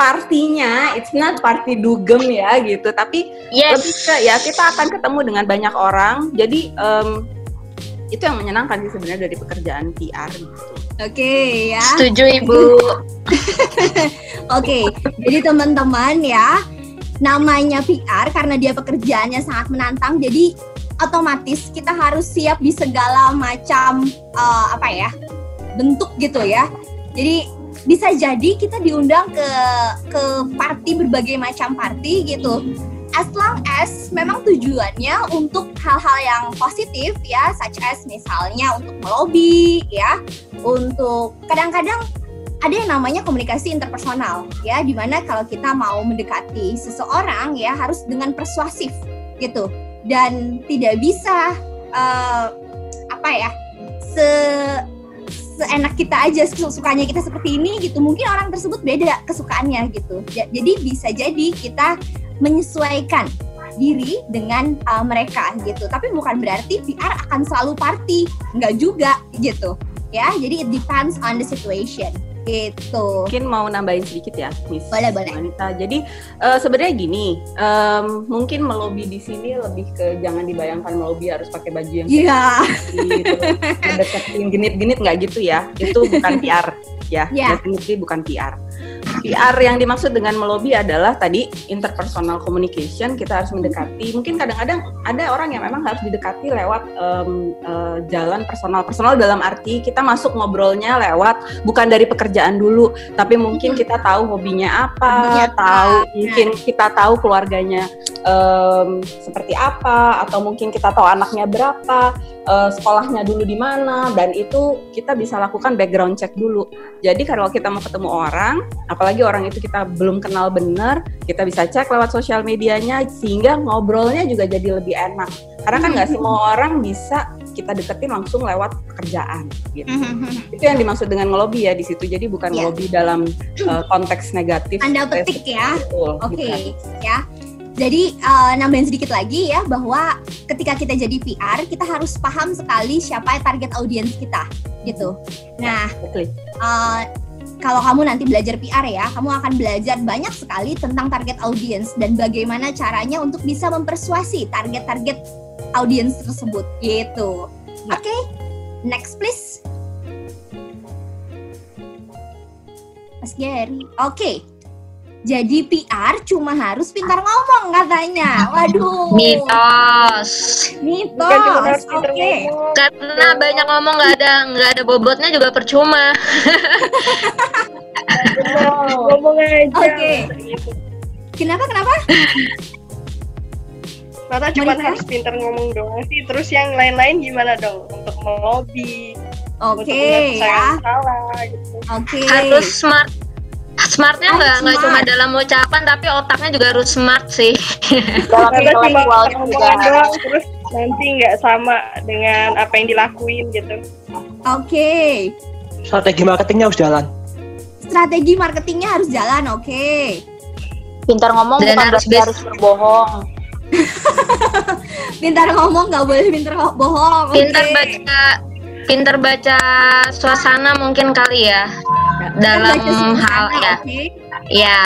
Speaker 2: partinya it's not party dugem ya gitu tapi lebih
Speaker 6: Yes.
Speaker 2: ke ya kita akan ketemu dengan banyak orang jadi em, itu yang menyenangkan sih sebenarnya dari pekerjaan PR gitu.
Speaker 5: Oke ya.
Speaker 6: Setuju, Ibu. *laughs*
Speaker 5: Oke, jadi teman-teman ya, namanya PR karena dia pekerjaannya sangat menantang, jadi otomatis kita harus siap di segala macam eh, apa ya bentuk gitu ya. Jadi bisa jadi kita diundang ke ke party berbagai macam party gitu. As long as memang tujuannya untuk hal-hal yang positif ya, such as misalnya untuk melobi ya, untuk kadang-kadang ada yang namanya komunikasi interpersonal ya. Di mana kalau kita mau mendekati seseorang ya harus dengan persuasif gitu. Dan tidak bisa eh, apa ya se seenak kita aja sukanya kita seperti ini gitu. Mungkin orang tersebut beda kesukaannya gitu. Ja- jadi bisa jadi kita menyesuaikan diri dengan eh, mereka gitu. Tapi bukan berarti PR akan selalu party. Nggak juga gitu. Ya jadi it depends on the situation gitu
Speaker 2: Mungkin mau nambahin sedikit ya, Miss
Speaker 5: Boleh, boleh.
Speaker 2: Wanita. Jadi eh, sebenarnya gini, em, mungkin melobi di sini lebih ke jangan dibayangkan melobi harus pakai baju yang
Speaker 5: Iya.
Speaker 2: gitu, *laughs* ngedeketin genit-genit nggak gitu ya. Itu bukan PR ya,
Speaker 5: Iya.
Speaker 2: definitely bukan PR. PR yang dimaksud dengan melobi adalah tadi interpersonal communication kita harus mendekati. Mungkin kadang-kadang ada orang yang memang harus didekati lewat em, eh, jalan personal. Personal dalam arti kita masuk ngobrolnya lewat bukan dari pekerjaan dulu, tapi mungkin kita tahu hobinya apa, tahu
Speaker 5: ya.
Speaker 2: mungkin kita tahu keluarganya em, seperti apa, atau mungkin kita tahu anaknya berapa, eh, sekolahnya dulu di mana, dan itu kita bisa lakukan background check dulu. Jadi kalau kita mau ketemu orang, apalagi orang itu kita belum kenal benar, kita bisa cek lewat sosial medianya sehingga ngobrolnya juga jadi lebih enak. Karena kan nggak semua *laughs* orang bisa kita deketin langsung lewat pekerjaan gitu. *laughs* Itu yang dimaksud dengan ngelobi ya di situ. Jadi bukan
Speaker 5: Iya.
Speaker 2: ngelobi dalam uh, konteks negatif.
Speaker 5: Tanda petik ya. Oke,
Speaker 2: bukan.
Speaker 5: ya. Jadi eh, nambahin sedikit lagi ya bahwa ketika kita jadi PR kita harus paham sekali siapa target audiens kita gitu. Nah,
Speaker 2: Betul.
Speaker 5: Eh, kalau kamu nanti belajar PR ya, kamu akan belajar banyak sekali tentang target audiens dan bagaimana caranya untuk bisa mempersuasi target-target audiens tersebut gitu. Oke, next please. Mas Gary. Oke. Jadi PR cuma harus pintar ngomong katanya. Waduh.
Speaker 6: Mitos.
Speaker 5: Mitos. Oke.
Speaker 7: ngomong.
Speaker 6: Karena banyak ngomong nggak ada nggak ada bobotnya juga percuma.
Speaker 7: Ngomong aja.
Speaker 5: Oke. Kenapa kenapa?
Speaker 7: Masa cuma harus pinter ngomong doang sih. Terus yang lain-lain gimana dong? Untuk melobi,
Speaker 5: Oke
Speaker 7: menyelesaikan
Speaker 5: ya.
Speaker 7: masalah gitu.
Speaker 5: Oke.
Speaker 6: Harus smart. Smartnya nggak nggak
Speaker 5: smart.
Speaker 6: cuma dalam ucapan tapi otaknya juga harus smart sih. *laughs*
Speaker 8: Dalam intelektualnya juga
Speaker 7: doang terus nanti nggak sama dengan apa yang dilakuin gitu.
Speaker 5: Oke.
Speaker 9: Strategi marketingnya harus jalan.
Speaker 5: strategi marketingnya harus jalan, oke.
Speaker 8: Pintar ngomong
Speaker 6: Dan
Speaker 8: bukan
Speaker 6: harus
Speaker 8: harus berbohong. *laughs*
Speaker 5: Pintar ngomong nggak boleh pintar bohong. oke.
Speaker 6: pintar baca pintar baca suasana mungkin kali ya dalam
Speaker 5: baca suasana,
Speaker 6: hal ya
Speaker 5: oke.
Speaker 6: ya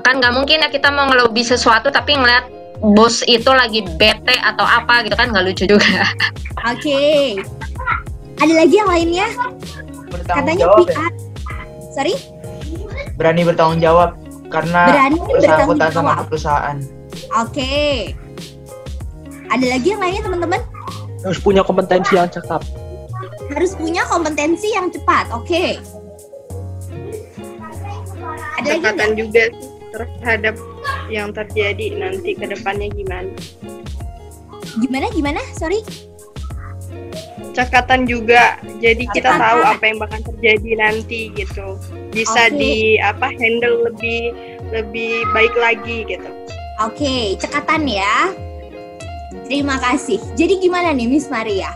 Speaker 6: kan nggak mungkin ya kita mau ngelobi sesuatu tapi ngeliat bos itu lagi bete atau apa gitu kan nggak lucu juga
Speaker 5: Oke. Ada lagi yang lainnya? Katanya
Speaker 3: jawab ya.
Speaker 5: PR. Sorry?
Speaker 3: Berani bertanggung jawab karena
Speaker 5: Berani bertanggung
Speaker 3: bersangkutan sama perusahaan.
Speaker 5: Oke. Ada lagi yang lainnya teman-teman?
Speaker 9: Harus punya kompetensi yang cakep.
Speaker 5: Harus punya kompetensi yang cepat. Oke. Ada lagi
Speaker 7: Cekatan
Speaker 5: nggak?
Speaker 7: juga sih terhadap yang terjadi nanti ke depannya gimana.
Speaker 5: Gimana gimana? Sorry.
Speaker 7: Cekatan juga, jadi kita
Speaker 5: Cekatan.
Speaker 7: tahu apa yang bakal terjadi nanti gitu. Bisa
Speaker 5: Oke.
Speaker 7: di apa handle lebih lebih baik lagi gitu.
Speaker 5: Oke, cekatan ya. Terima kasih. Jadi gimana nih Miss Maria?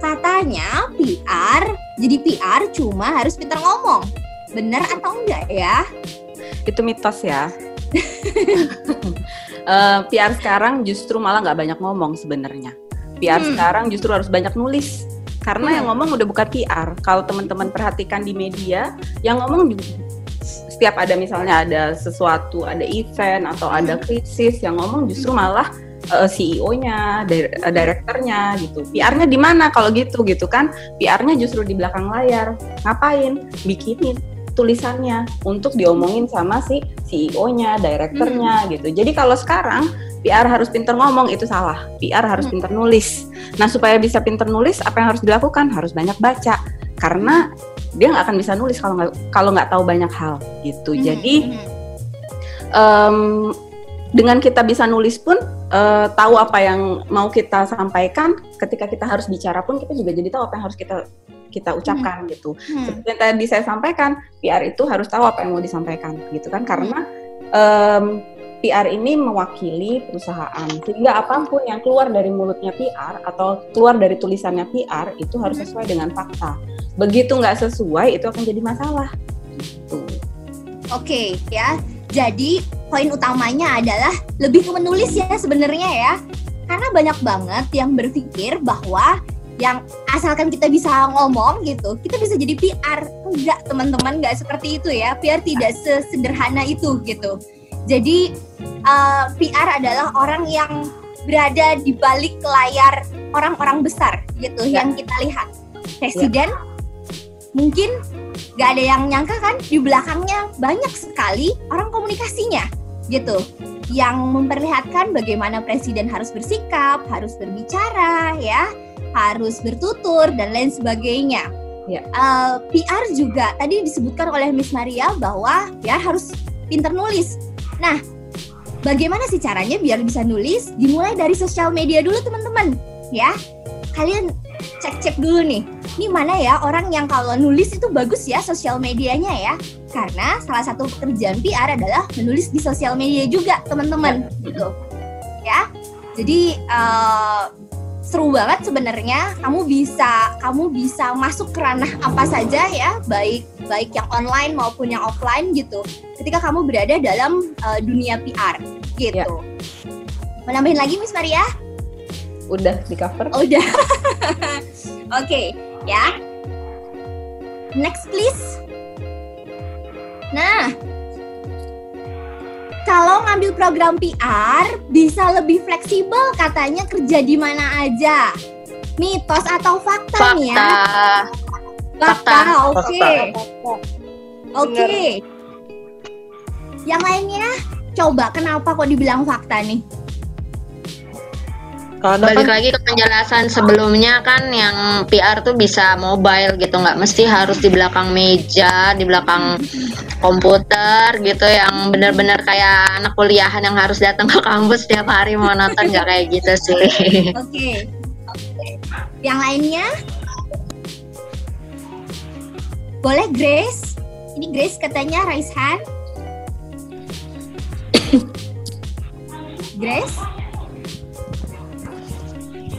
Speaker 5: Katanya PR, jadi PR cuma harus pintar ngomong. Bener atau enggak ya?
Speaker 2: itu mitos ya. *laughs* Eh, PR sekarang justru malah nggak banyak ngomong sebenarnya. PR
Speaker 5: Hmm.
Speaker 2: sekarang justru harus banyak nulis. Karena
Speaker 5: Hmm.
Speaker 2: yang ngomong udah bukan PR. Kalau teman-teman perhatikan di media, yang ngomong juga setiap ada misalnya ada sesuatu, ada event atau ada krisis, yang ngomong justru malah eh, CEO-nya, dir- eh, direkturnya gitu. PR-nya di mana kalau gitu gitu kan? PR-nya justru di belakang layar. Ngapain? Bikinin tulisannya untuk diomongin sama si CEO-nya, direkturnya gitu. Jadi kalau sekarang PR harus pinter ngomong itu salah. PR harus
Speaker 5: Hmm.
Speaker 2: pinter nulis. Nah supaya bisa pinter nulis, apa yang harus dilakukan? Harus banyak baca. Karena dia nggak akan bisa nulis kalau nggak kalau nggak tahu banyak hal gitu.
Speaker 5: Hmm,
Speaker 2: Jadi
Speaker 5: hmm.
Speaker 2: Dengan kita bisa nulis pun eh, tahu apa yang mau kita sampaikan. Ketika kita harus bicara pun kita juga jadi tahu apa yang harus kita kita ucapkan gitu.
Speaker 5: Hmm.
Speaker 2: Seperti yang tadi saya sampaikan, PR itu harus tahu apa yang mau disampaikan, gitu kan? Karena em, PR ini mewakili perusahaan, sehingga apa pun yang keluar dari mulutnya PR atau keluar dari tulisannya PR itu harus sesuai dengan fakta. Begitu nggak sesuai, itu akan jadi masalah. Gitu.
Speaker 5: Oke ya. Jadi poin utamanya adalah lebih ke menulis ya sebenarnya ya. Karena banyak banget yang berpikir bahwa yang asalkan kita bisa ngomong gitu, kita bisa jadi PR. Enggak, teman-teman, enggak seperti itu ya. PR tidak sesederhana itu gitu. Jadi eh, PR adalah orang yang berada di balik layar orang-orang besar gitu
Speaker 2: Ya.
Speaker 5: yang kita lihat. Presiden mungkin gak ada yang nyangka kan di belakangnya banyak sekali orang komunikasinya gitu yang memperlihatkan bagaimana presiden harus bersikap, harus berbicara ya, harus bertutur dan lain sebagainya.
Speaker 2: Ya.
Speaker 5: Eh, PR juga tadi disebutkan oleh Miss Maria bahwa PR harus pinter nulis. Nah, bagaimana sih caranya biar bisa nulis? Dimulai dari sosial media dulu teman-teman ya. Kalian cek-cek dulu nih. Ini mana ya orang yang kalau nulis itu bagus ya sosial medianya ya? Karena salah satu pekerjaan PR adalah menulis di sosial media juga teman-teman. Gitu. Ya. Jadi eh, seru banget sebenarnya. Kamu bisa kamu bisa masuk ke ranah apa saja ya baik baik yang online maupun yang offline gitu ketika kamu berada dalam eh, dunia PR gitu.
Speaker 2: Ya.
Speaker 5: mau nambahin lagi Miss Maria
Speaker 2: Udah di cover.
Speaker 5: Oh, udah. *laughs* Oke, ya. Next please. Nah, kalau ngambil program PR bisa lebih fleksibel katanya kerja di mana aja. Mitos atau fakta, nih ya?
Speaker 6: fakta
Speaker 5: Fakta, oke.
Speaker 9: Fakta.
Speaker 5: Oke. Yang lainnya, coba kenapa kok dibilang fakta nih?
Speaker 9: Karena
Speaker 6: balik
Speaker 9: kan
Speaker 6: lagi ke penjelasan sebelumnya kan yang PR tuh bisa mobile gitu nggak mesti harus di belakang meja di belakang komputer gitu yang benar-benar kayak anak kuliahan yang harus datang ke kampus setiap hari mau nonton nggak kayak gitu sih *laughs*
Speaker 5: Oke. Yang lainnya? Boleh Grace? Ini Grace katanya raise hand. *coughs* Grace?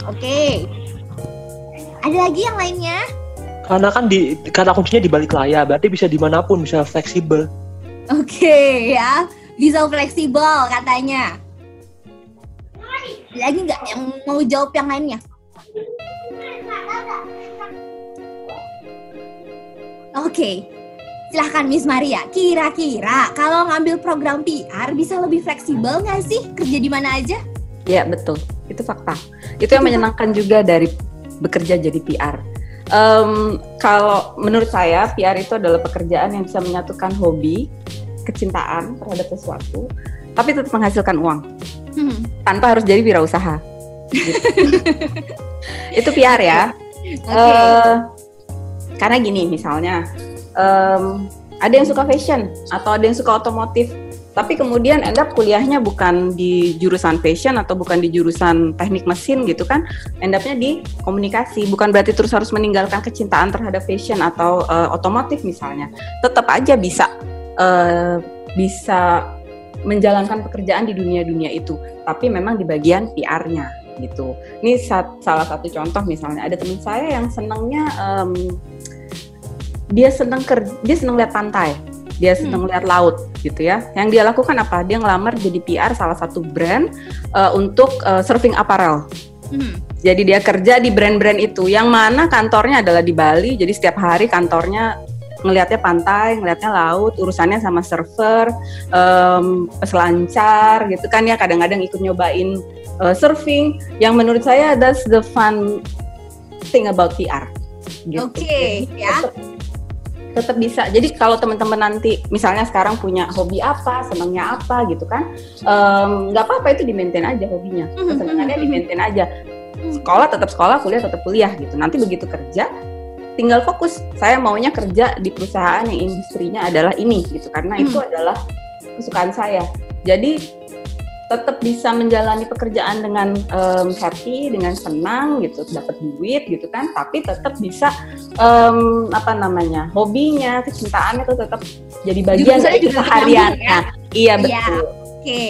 Speaker 5: Oke. Ada lagi yang lainnya?
Speaker 9: karena kan di kata kuncinya di balik layar berarti bisa di mana pun bisa fleksibel
Speaker 5: Oke ya, bisa fleksibel katanya. Lagi nggak yang mau jawab yang lainnya? Oke, silahkan Miss Maria. Kira-kira kalau ngambil program PR bisa lebih fleksibel nggak sih kerja di mana aja?
Speaker 2: Ya betul, itu fakta. Itu yang menyenangkan juga dari bekerja jadi PR. Em, kalau menurut saya PR itu adalah pekerjaan yang bisa menyatukan hobi, kecintaan terhadap sesuatu, tapi tetap menghasilkan uang
Speaker 5: Hmm.
Speaker 2: tanpa harus jadi wirausaha. Gitu. *laughs* itu PR ya.
Speaker 5: Oke.
Speaker 2: Eh, karena gini misalnya em, ada yang suka fashion atau ada yang suka otomotif tapi kemudian end up kuliahnya bukan di jurusan fashion atau bukan di jurusan teknik mesin gitu kan end upnya di komunikasi. Bukan berarti terus harus meninggalkan kecintaan terhadap fashion atau eh, otomotif misalnya. Tetap aja bisa eh, bisa menjalankan pekerjaan di dunia-dunia itu tapi memang di bagian PR-nya gitu. Ini sat- salah satu contoh misalnya. Ada teman saya yang senangnya em, dia senang ker dia senang lihat pantai dia senang lihat laut gitu ya. Yang dia lakukan apa? Dia ngelamar jadi PR salah satu brand eh, untuk eh, surfing apparel.
Speaker 5: Hmm.
Speaker 2: jadi dia kerja di brand-brand itu. Yang mana kantornya adalah di Bali. Jadi setiap hari kantornya ngelihatnya pantai, ngelihatnya laut, urusannya sama server, em, peselancar gitu kan ya. Kadang-kadang ikut nyobain eh, surfing. Yang menurut saya that's the fun thing about PR gitu.
Speaker 5: Oke,
Speaker 2: Jadi
Speaker 5: ya.
Speaker 2: Tetap- bisa. Jadi kalau teman-teman nanti misalnya sekarang punya hobi apa, senangnya apa gitu kan, nggak apa-apa itu di maintain aja hobinya,
Speaker 5: Mhm,
Speaker 2: kesenangannya
Speaker 5: mhm,
Speaker 2: di maintain aja. Sekolah tetap sekolah, kuliah tetap kuliah gitu. Nanti begitu kerja, tinggal fokus. Saya maunya kerja di perusahaan yang industrinya adalah ini gitu, karena itu
Speaker 5: Hmm.
Speaker 2: adalah kesukaan saya. Jadi tetap bisa menjalani pekerjaan dengan em, happy, dengan senang gitu, dapat duit gitu kan, tapi tetap bisa em, apa namanya hobinya, kecintaannya itu tetap jadi bagian
Speaker 5: Jurusannya
Speaker 2: dari
Speaker 5: juga
Speaker 2: kesehariannya.
Speaker 5: nyambung
Speaker 2: Iya
Speaker 5: Iya.
Speaker 2: betul,
Speaker 5: Oke.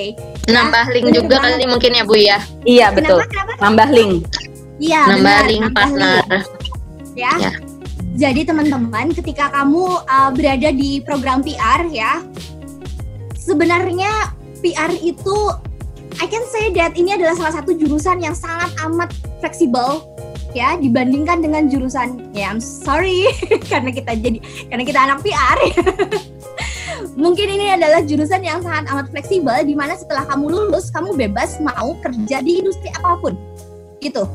Speaker 6: Nambah link
Speaker 5: bener
Speaker 6: juga kali mungkin ya Bu ya.
Speaker 2: iya betul.
Speaker 5: Kenapa? Kenapa?
Speaker 2: Nambah link.
Speaker 5: Iya,
Speaker 6: Nambah
Speaker 5: benar,
Speaker 6: link
Speaker 5: nambah
Speaker 6: partner.
Speaker 5: link. ya.
Speaker 6: Ya.
Speaker 5: Jadi teman-teman, ketika kamu uh, berada di program PR ya, sebenarnya PR itu I can say that ini adalah salah satu jurusan yang sangat amat fleksibel ya dibandingkan dengan jurusan ya I'm sorry *laughs* karena kita jadi karena kita anak PR *laughs* mungkin ini adalah jurusan yang sangat amat fleksibel di mana setelah kamu lulus kamu bebas mau kerja di industri apa pun gitu.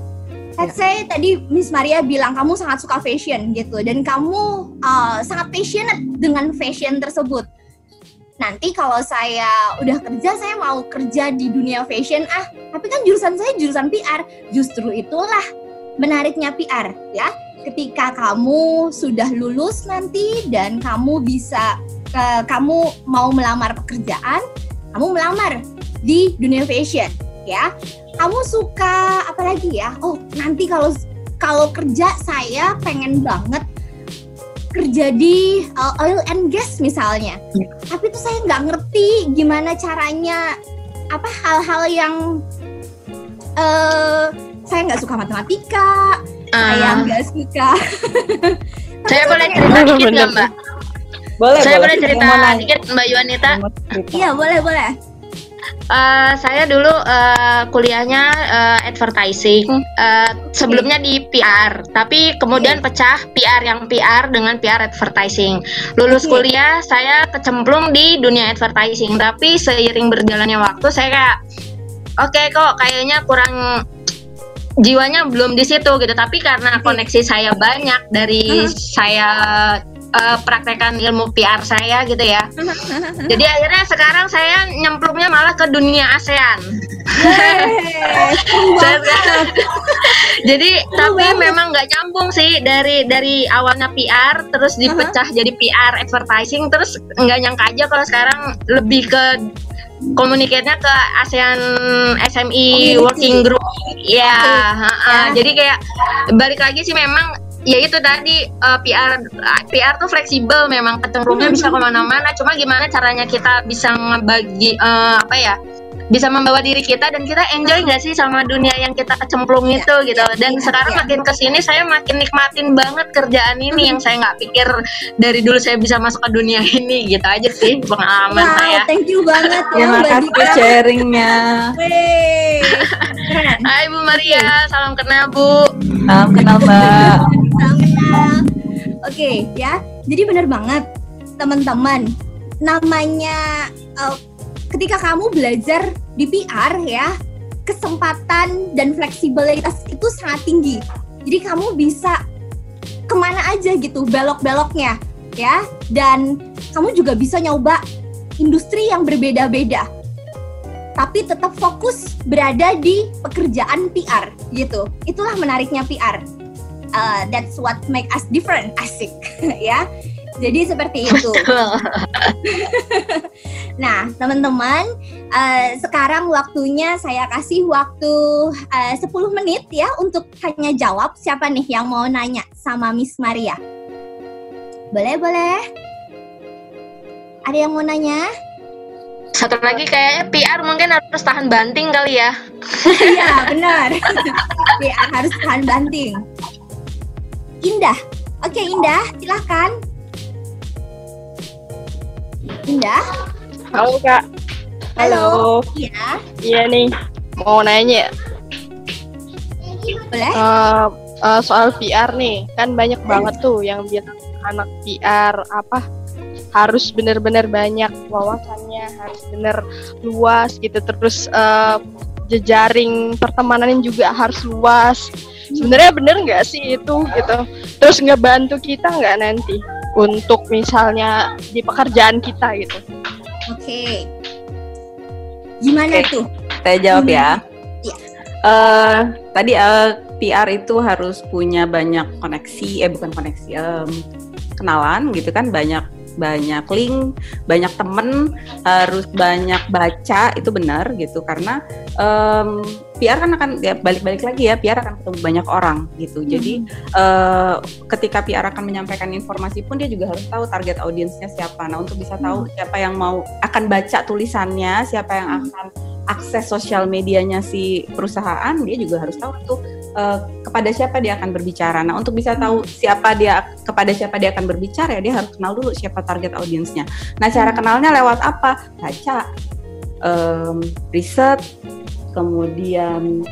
Speaker 5: Let's say tadi Miss Maria bilang kamu sangat suka fashion gitu dan kamu uh, sangat passionate dengan fashion tersebut. Nanti kalau saya udah kerja saya mau kerja di dunia fashion ah, tapi kan jurusan saya jurusan PR. Justru itulah menariknya PR ya. Ketika kamu sudah lulus nanti dan kamu bisa ke, kamu mau melamar pekerjaan, kamu melamar di dunia fashion ya kamu suka apa lagi ya? Oh, nanti kalau kalau kerja saya pengen banget kerja di uh, oil and gas misalnya. Tapi tuh saya nggak ngerti gimana caranya apa hal-hal yang eh saya nggak suka matematika, saya
Speaker 6: Ah.
Speaker 5: nggak suka. *laughs*
Speaker 6: Saya boleh cerita dikit nggak Mbak?
Speaker 2: Boleh
Speaker 6: Saya boleh
Speaker 2: boleh.
Speaker 6: cerita dikit Mbak Yuanita.
Speaker 2: Cerita?
Speaker 5: Iya boleh boleh.
Speaker 6: Eh, saya dulu eh, kuliahnya eh, advertising. Eh, sebelumnya di PR, tapi kemudian pecah PR yang PR dengan PR advertising. Lulus
Speaker 5: Oke.
Speaker 6: kuliah saya kecemplung di dunia advertising, tapi seiring berjalannya waktu saya kayak oke kok kayaknya kurang jiwanya belum di situ gitu. Tapi karena koneksi saya banyak dari
Speaker 5: Uh-huh.
Speaker 6: saya eh, praktekkan ilmu PR saya gitu ya. *laughs* Jadi akhirnya sekarang saya nyemplungnya malah ke dunia ASEAN. Saya *laughs* *laughs* jadi tapi memang nggak nyambung sih dari dari awalnya PR terus dipecah jadi PR advertising terus nggak nyangka aja kalau sekarang lebih ke komunikasinya ke ASEAN SME
Speaker 5: Community.
Speaker 6: Working Group. Ya, ha-ha.
Speaker 5: Ya.
Speaker 6: jadi kayak balik lagi sih memang ya itu tadi eh, PR PR tuh fleksibel memang kecenderungannya bisa ke mana-mana. Cuma gimana caranya kita bisa ngebagi eh, apa ya bisa membawa diri kita dan kita enjoy nggak sih sama dunia yang kita kecemplung
Speaker 5: Iya,
Speaker 6: itu gitu. dan
Speaker 5: iya,
Speaker 6: sekarang
Speaker 5: iya.
Speaker 6: makin ke sini saya makin nikmatin banget kerjaan ini yang saya nggak pikir dari dulu saya bisa masuk ke dunia *laughs* ini gitu aja sih pengalaman
Speaker 5: Wow,
Speaker 6: saya.
Speaker 5: thank you banget. Ya *laughs*
Speaker 2: Terima kasih sharingnya. *laughs*
Speaker 6: Hai Bu Maria. Salam kenal Bu.
Speaker 2: Salam kenal Mbak.
Speaker 5: Salam kenal. Oke ya, jadi benar banget teman-teman. Namanya eh, ketika kamu belajar di PR ya, kesempatan dan fleksibilitas itu sangat tinggi. Jadi kamu bisa ke mana aja gitu belok-beloknya ya, dan kamu juga bisa nyoba industri yang berbeda-beda. Tapi tetap fokus berada di pekerjaan PR gitu. Itulah menariknya PR uh, that's what make us different asik *laughs* ya. Jadi seperti itu. *laughs* Nah teman-teman uh, sekarang waktunya saya kasih waktu uh, 10 menit ya untuk hanya jawab. Siapa nih yang mau nanya sama Miss Maria? Boleh boleh. Ada yang mau nanya?
Speaker 6: Satu lagi kayaknya PR mungkin harus tahan banting kali ya.
Speaker 5: Iya benar. *laughs* Ya harus tahan banting Indah oke Indah silahkan Indah
Speaker 7: Halo kak.
Speaker 5: Halo. Iya.
Speaker 7: Iya nih. Mau nanya.
Speaker 5: Boleh?
Speaker 7: Eh, eh, soal PR nih, kan banyak banget tuh yang bilang anak PR apa harus benar-benar banyak wawasannya, harus benar luas gitu. Terus eh, jejaring pertemanan juga harus luas. Sebenarnya bener nggak sih itu gitu? Terus ngebantu kita nggak nanti untuk misalnya di pekerjaan kita gitu?
Speaker 5: Oke. Gimana
Speaker 2: Oke.
Speaker 5: tuh?
Speaker 2: Saya jawab ya.
Speaker 5: Iya.
Speaker 2: Eh, tadi eh, PR itu harus punya banyak koneksi, eh bukan koneksi, em, kenalan gitu kan, banyak banyak link, banyak temen, harus banyak baca itu benar gitu karena em, PR kan akan ya balik-balik lagi ya, PR akan ketemu banyak orang gitu. Jadi eh, ketika PR akan menyampaikan informasi pun dia juga harus tahu target audiensnya siapa. Nah untuk bisa tahu siapa yang mau akan baca tulisannya, siapa yang akan akses sosial medianya si perusahaan, dia juga harus tahu tuh eh, kepada siapa dia akan berbicara. Nah untuk bisa tahu siapa dia kepada siapa dia akan berbicara, ya dia harus kenal dulu siapa target audiensnya. Nah cara kenalnya lewat apa? Baca, em, riset, kemudian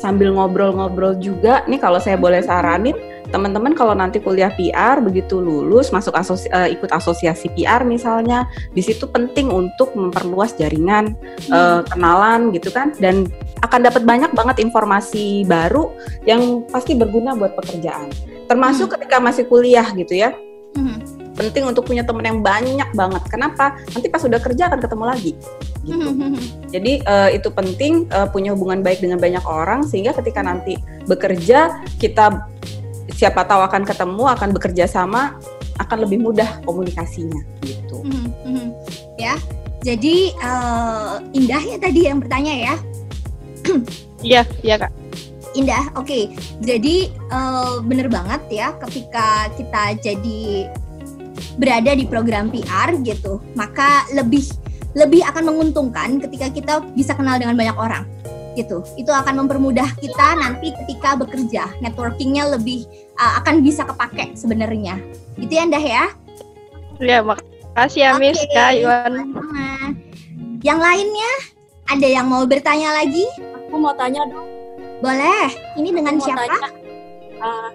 Speaker 2: sambil ngobrol-ngobrol juga nih kalau saya boleh saranin teman-teman kalau nanti kuliah PR begitu lulus masuk asosi- eh, ikut asosiasi PR misalnya di situ penting untuk memperluas jaringan eh, kenalan gitu kan. Dan akan dapat banyak banget informasi baru yang pasti berguna buat pekerjaan. Termasuk ketika masih kuliah gitu ya. Penting untuk punya teman yang banyak banget. Kenapa? Nanti pas sudah kerja akan ketemu lagi. Gitu. Jadi eh, itu penting eh, punya hubungan baik dengan banyak orang sehingga ketika nanti bekerja kita siapa tahu akan ketemu, akan bekerja sama, akan lebih mudah komunikasinya gitu.
Speaker 5: Mhm, mhm. Ya. Jadi eh, Indah ya tadi yang bertanya ya.
Speaker 7: Iya, iya kak.
Speaker 5: Indah, oke. Jadi eh, bener banget ya ketika kita jadi berada di program PR gitu, maka lebih lebih akan menguntungkan ketika kita bisa kenal dengan banyak orang gitu. Itu akan mempermudah kita nanti ketika bekerja, networkingnya lebih uh, akan bisa kepake sebenarnya. Gitu ya Indah ya.
Speaker 7: Iya, makasih ya Miss Kak Iwan.
Speaker 5: sama-sama. Yang lainnya ada yang mau bertanya lagi?
Speaker 1: Aku mau tanya dong.
Speaker 5: Boleh. Ini dengan
Speaker 1: Aku mau
Speaker 5: siapa?
Speaker 1: tanya, uh,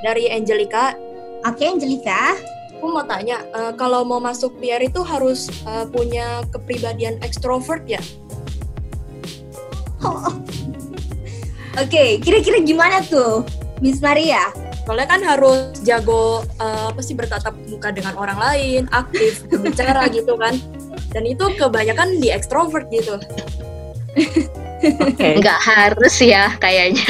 Speaker 1: dari Angelica.
Speaker 5: Oke, Angelica.
Speaker 1: Aku mau tanya, uh, kalau mau masuk PR itu harus uh, punya kepribadian ekstrovert ya?
Speaker 5: Oh. *laughs* Oke, kira-kira gimana tuh, Miss Maria?
Speaker 1: Soalnya kan harus jago uh, apa sih bertatap muka dengan orang lain, aktif berbicara *laughs* gitu kan. Dan itu kebanyakan di ekstrovert gitu.
Speaker 2: Oke.
Speaker 6: nggak harus ya kayaknya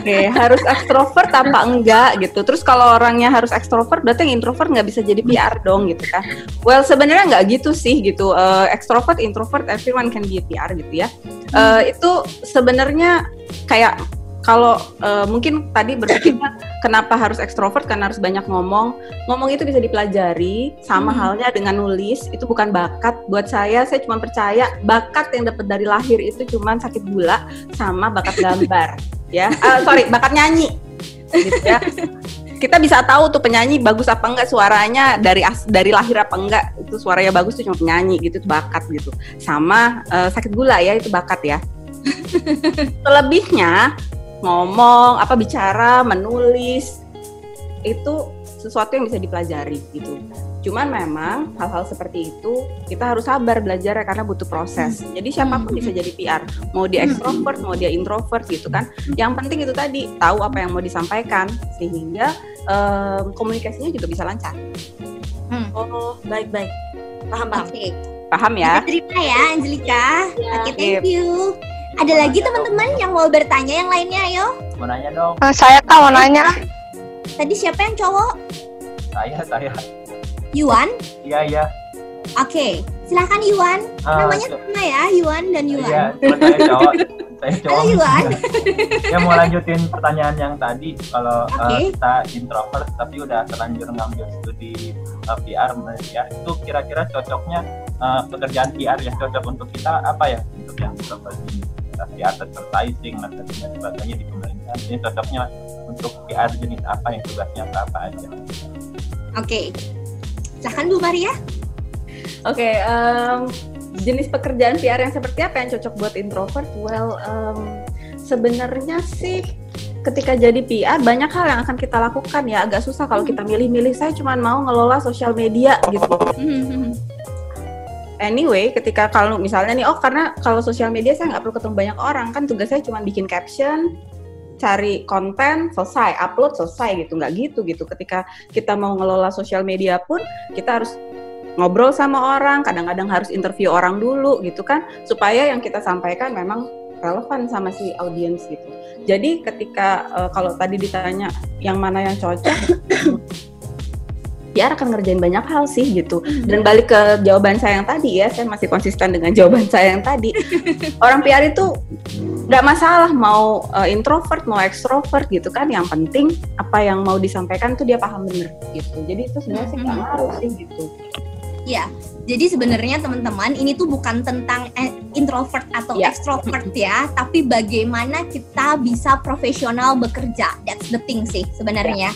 Speaker 2: Oke, harus ekstrovert apa enggak gitu. Terus kalau orangnya harus ekstrovert, berarti yang introvert nggak bisa jadi PR dong gitu kan. Well, sebenarnya nggak gitu sih gitu. Eh, extrovert, introvert, everyone can be a PR gitu ya. Eh, itu sebenarnya kayak kalau eh, mungkin tadi berpikirnya kenapa harus ekstrovert? Karena harus banyak ngomong. Ngomong itu bisa dipelajari, sama
Speaker 5: Hmm.
Speaker 2: halnya dengan nulis. Itu bukan bakat. Buat saya, saya cuma percaya bakat yang dapat dari lahir itu cuma sakit gula sama bakat gambar. *laughs* ya, Ah, sorry, bakat nyanyi. Gitu ya. Kita bisa tahu tuh penyanyi bagus apa enggak suaranya dari as- dari lahir apa enggak itu suaranya bagus tuh cuma penyanyi gitu itu bakat gitu sama eh, sakit gula ya itu bakat ya *laughs* Selebihnya ngomong, apa bicara, menulis itu sesuatu yang bisa dipelajari gitu. Cuman memang hal-hal seperti itu kita harus sabar belajar karena butuh proses. Jadi siapa pun bisa jadi PR, mau dia ekstrovert, mau dia introvert gitu kan. Yang penting itu tadi tahu apa yang mau disampaikan sehingga em, komunikasinya juga bisa lancar.
Speaker 5: Hmm.
Speaker 1: Oh, baik baik. Paham paham.
Speaker 5: Oke.
Speaker 2: Paham ya?
Speaker 5: Terima ya Angelika. Oke, thank
Speaker 2: Sip.
Speaker 5: you. Ada lagi teman-teman yang mau bertanya yang lainnya ayo.
Speaker 11: Mau nanya dong,
Speaker 7: Eh, saya kak mau nanya.
Speaker 5: Tadi siapa yang cowok?
Speaker 11: saya, saya.
Speaker 5: Yuan?
Speaker 11: Iya, iya.
Speaker 5: Oke, silakan Yuan.
Speaker 11: Ah,
Speaker 5: Namanya sama ya, Yuan dan Yuan.
Speaker 11: Iya, saya cowok. Saya cowok.
Speaker 5: Halo Yuan. *laughs*
Speaker 11: ya mau lanjutin pertanyaan yang tadi kalau uh,
Speaker 5: Oke.
Speaker 11: kita introvert tapi udah terlanjur ngambil studi uh, PR ya itu kira-kira cocoknya uh, pekerjaan PR yang cocok untuk kita apa ya untuk yang introvert PR advertising marketing dan sebagainya di pemerintahan ini cocoknya untuk PR jenis apa yang tugasnya apa apa aja
Speaker 5: Oke. Silakan Bu Maria.
Speaker 2: Oke, em, jenis pekerjaan PR yang seperti apa yang cocok buat introvert? Well, em, sebenarnya sih ketika jadi PR banyak hal yang akan kita lakukan ya. Agak susah kalau kita milih-milih. Saya cuma mau ngelola sosial media gitu. Anyway, ketika kalau misalnya nih, oh karena kalau sosial media saya nggak perlu ketemu banyak orang kan tugas saya cuma bikin caption, cari konten, selesai, upload selesai gitu, nggak gitu gitu. Ketika kita mau ngelola sosial media pun kita harus ngobrol sama orang, kadang-kadang harus interview orang dulu gitu kan, supaya yang kita sampaikan memang relevan sama si audiens gitu. Jadi ketika eh, kalau tadi ditanya yang mana yang cocok, PR akan ngerjain banyak hal sih gitu. Dan balik ke jawaban saya yang tadi ya, saya masih konsisten dengan *laughs* jawaban saya yang tadi. Orang PR itu nggak masalah mau eh, introvert mau ekstrovert gitu kan. Yang penting apa yang mau disampaikan tuh dia paham bener gitu. Jadi itu sebenarnya sih nggak ngaruh sih gitu.
Speaker 5: Ya, jadi sebenarnya teman-teman ini tuh bukan tentang eh, introvert atau
Speaker 2: Ya.
Speaker 5: extrovert ya, tapi bagaimana kita bisa profesional bekerja. That's the thing sih sebenarnya.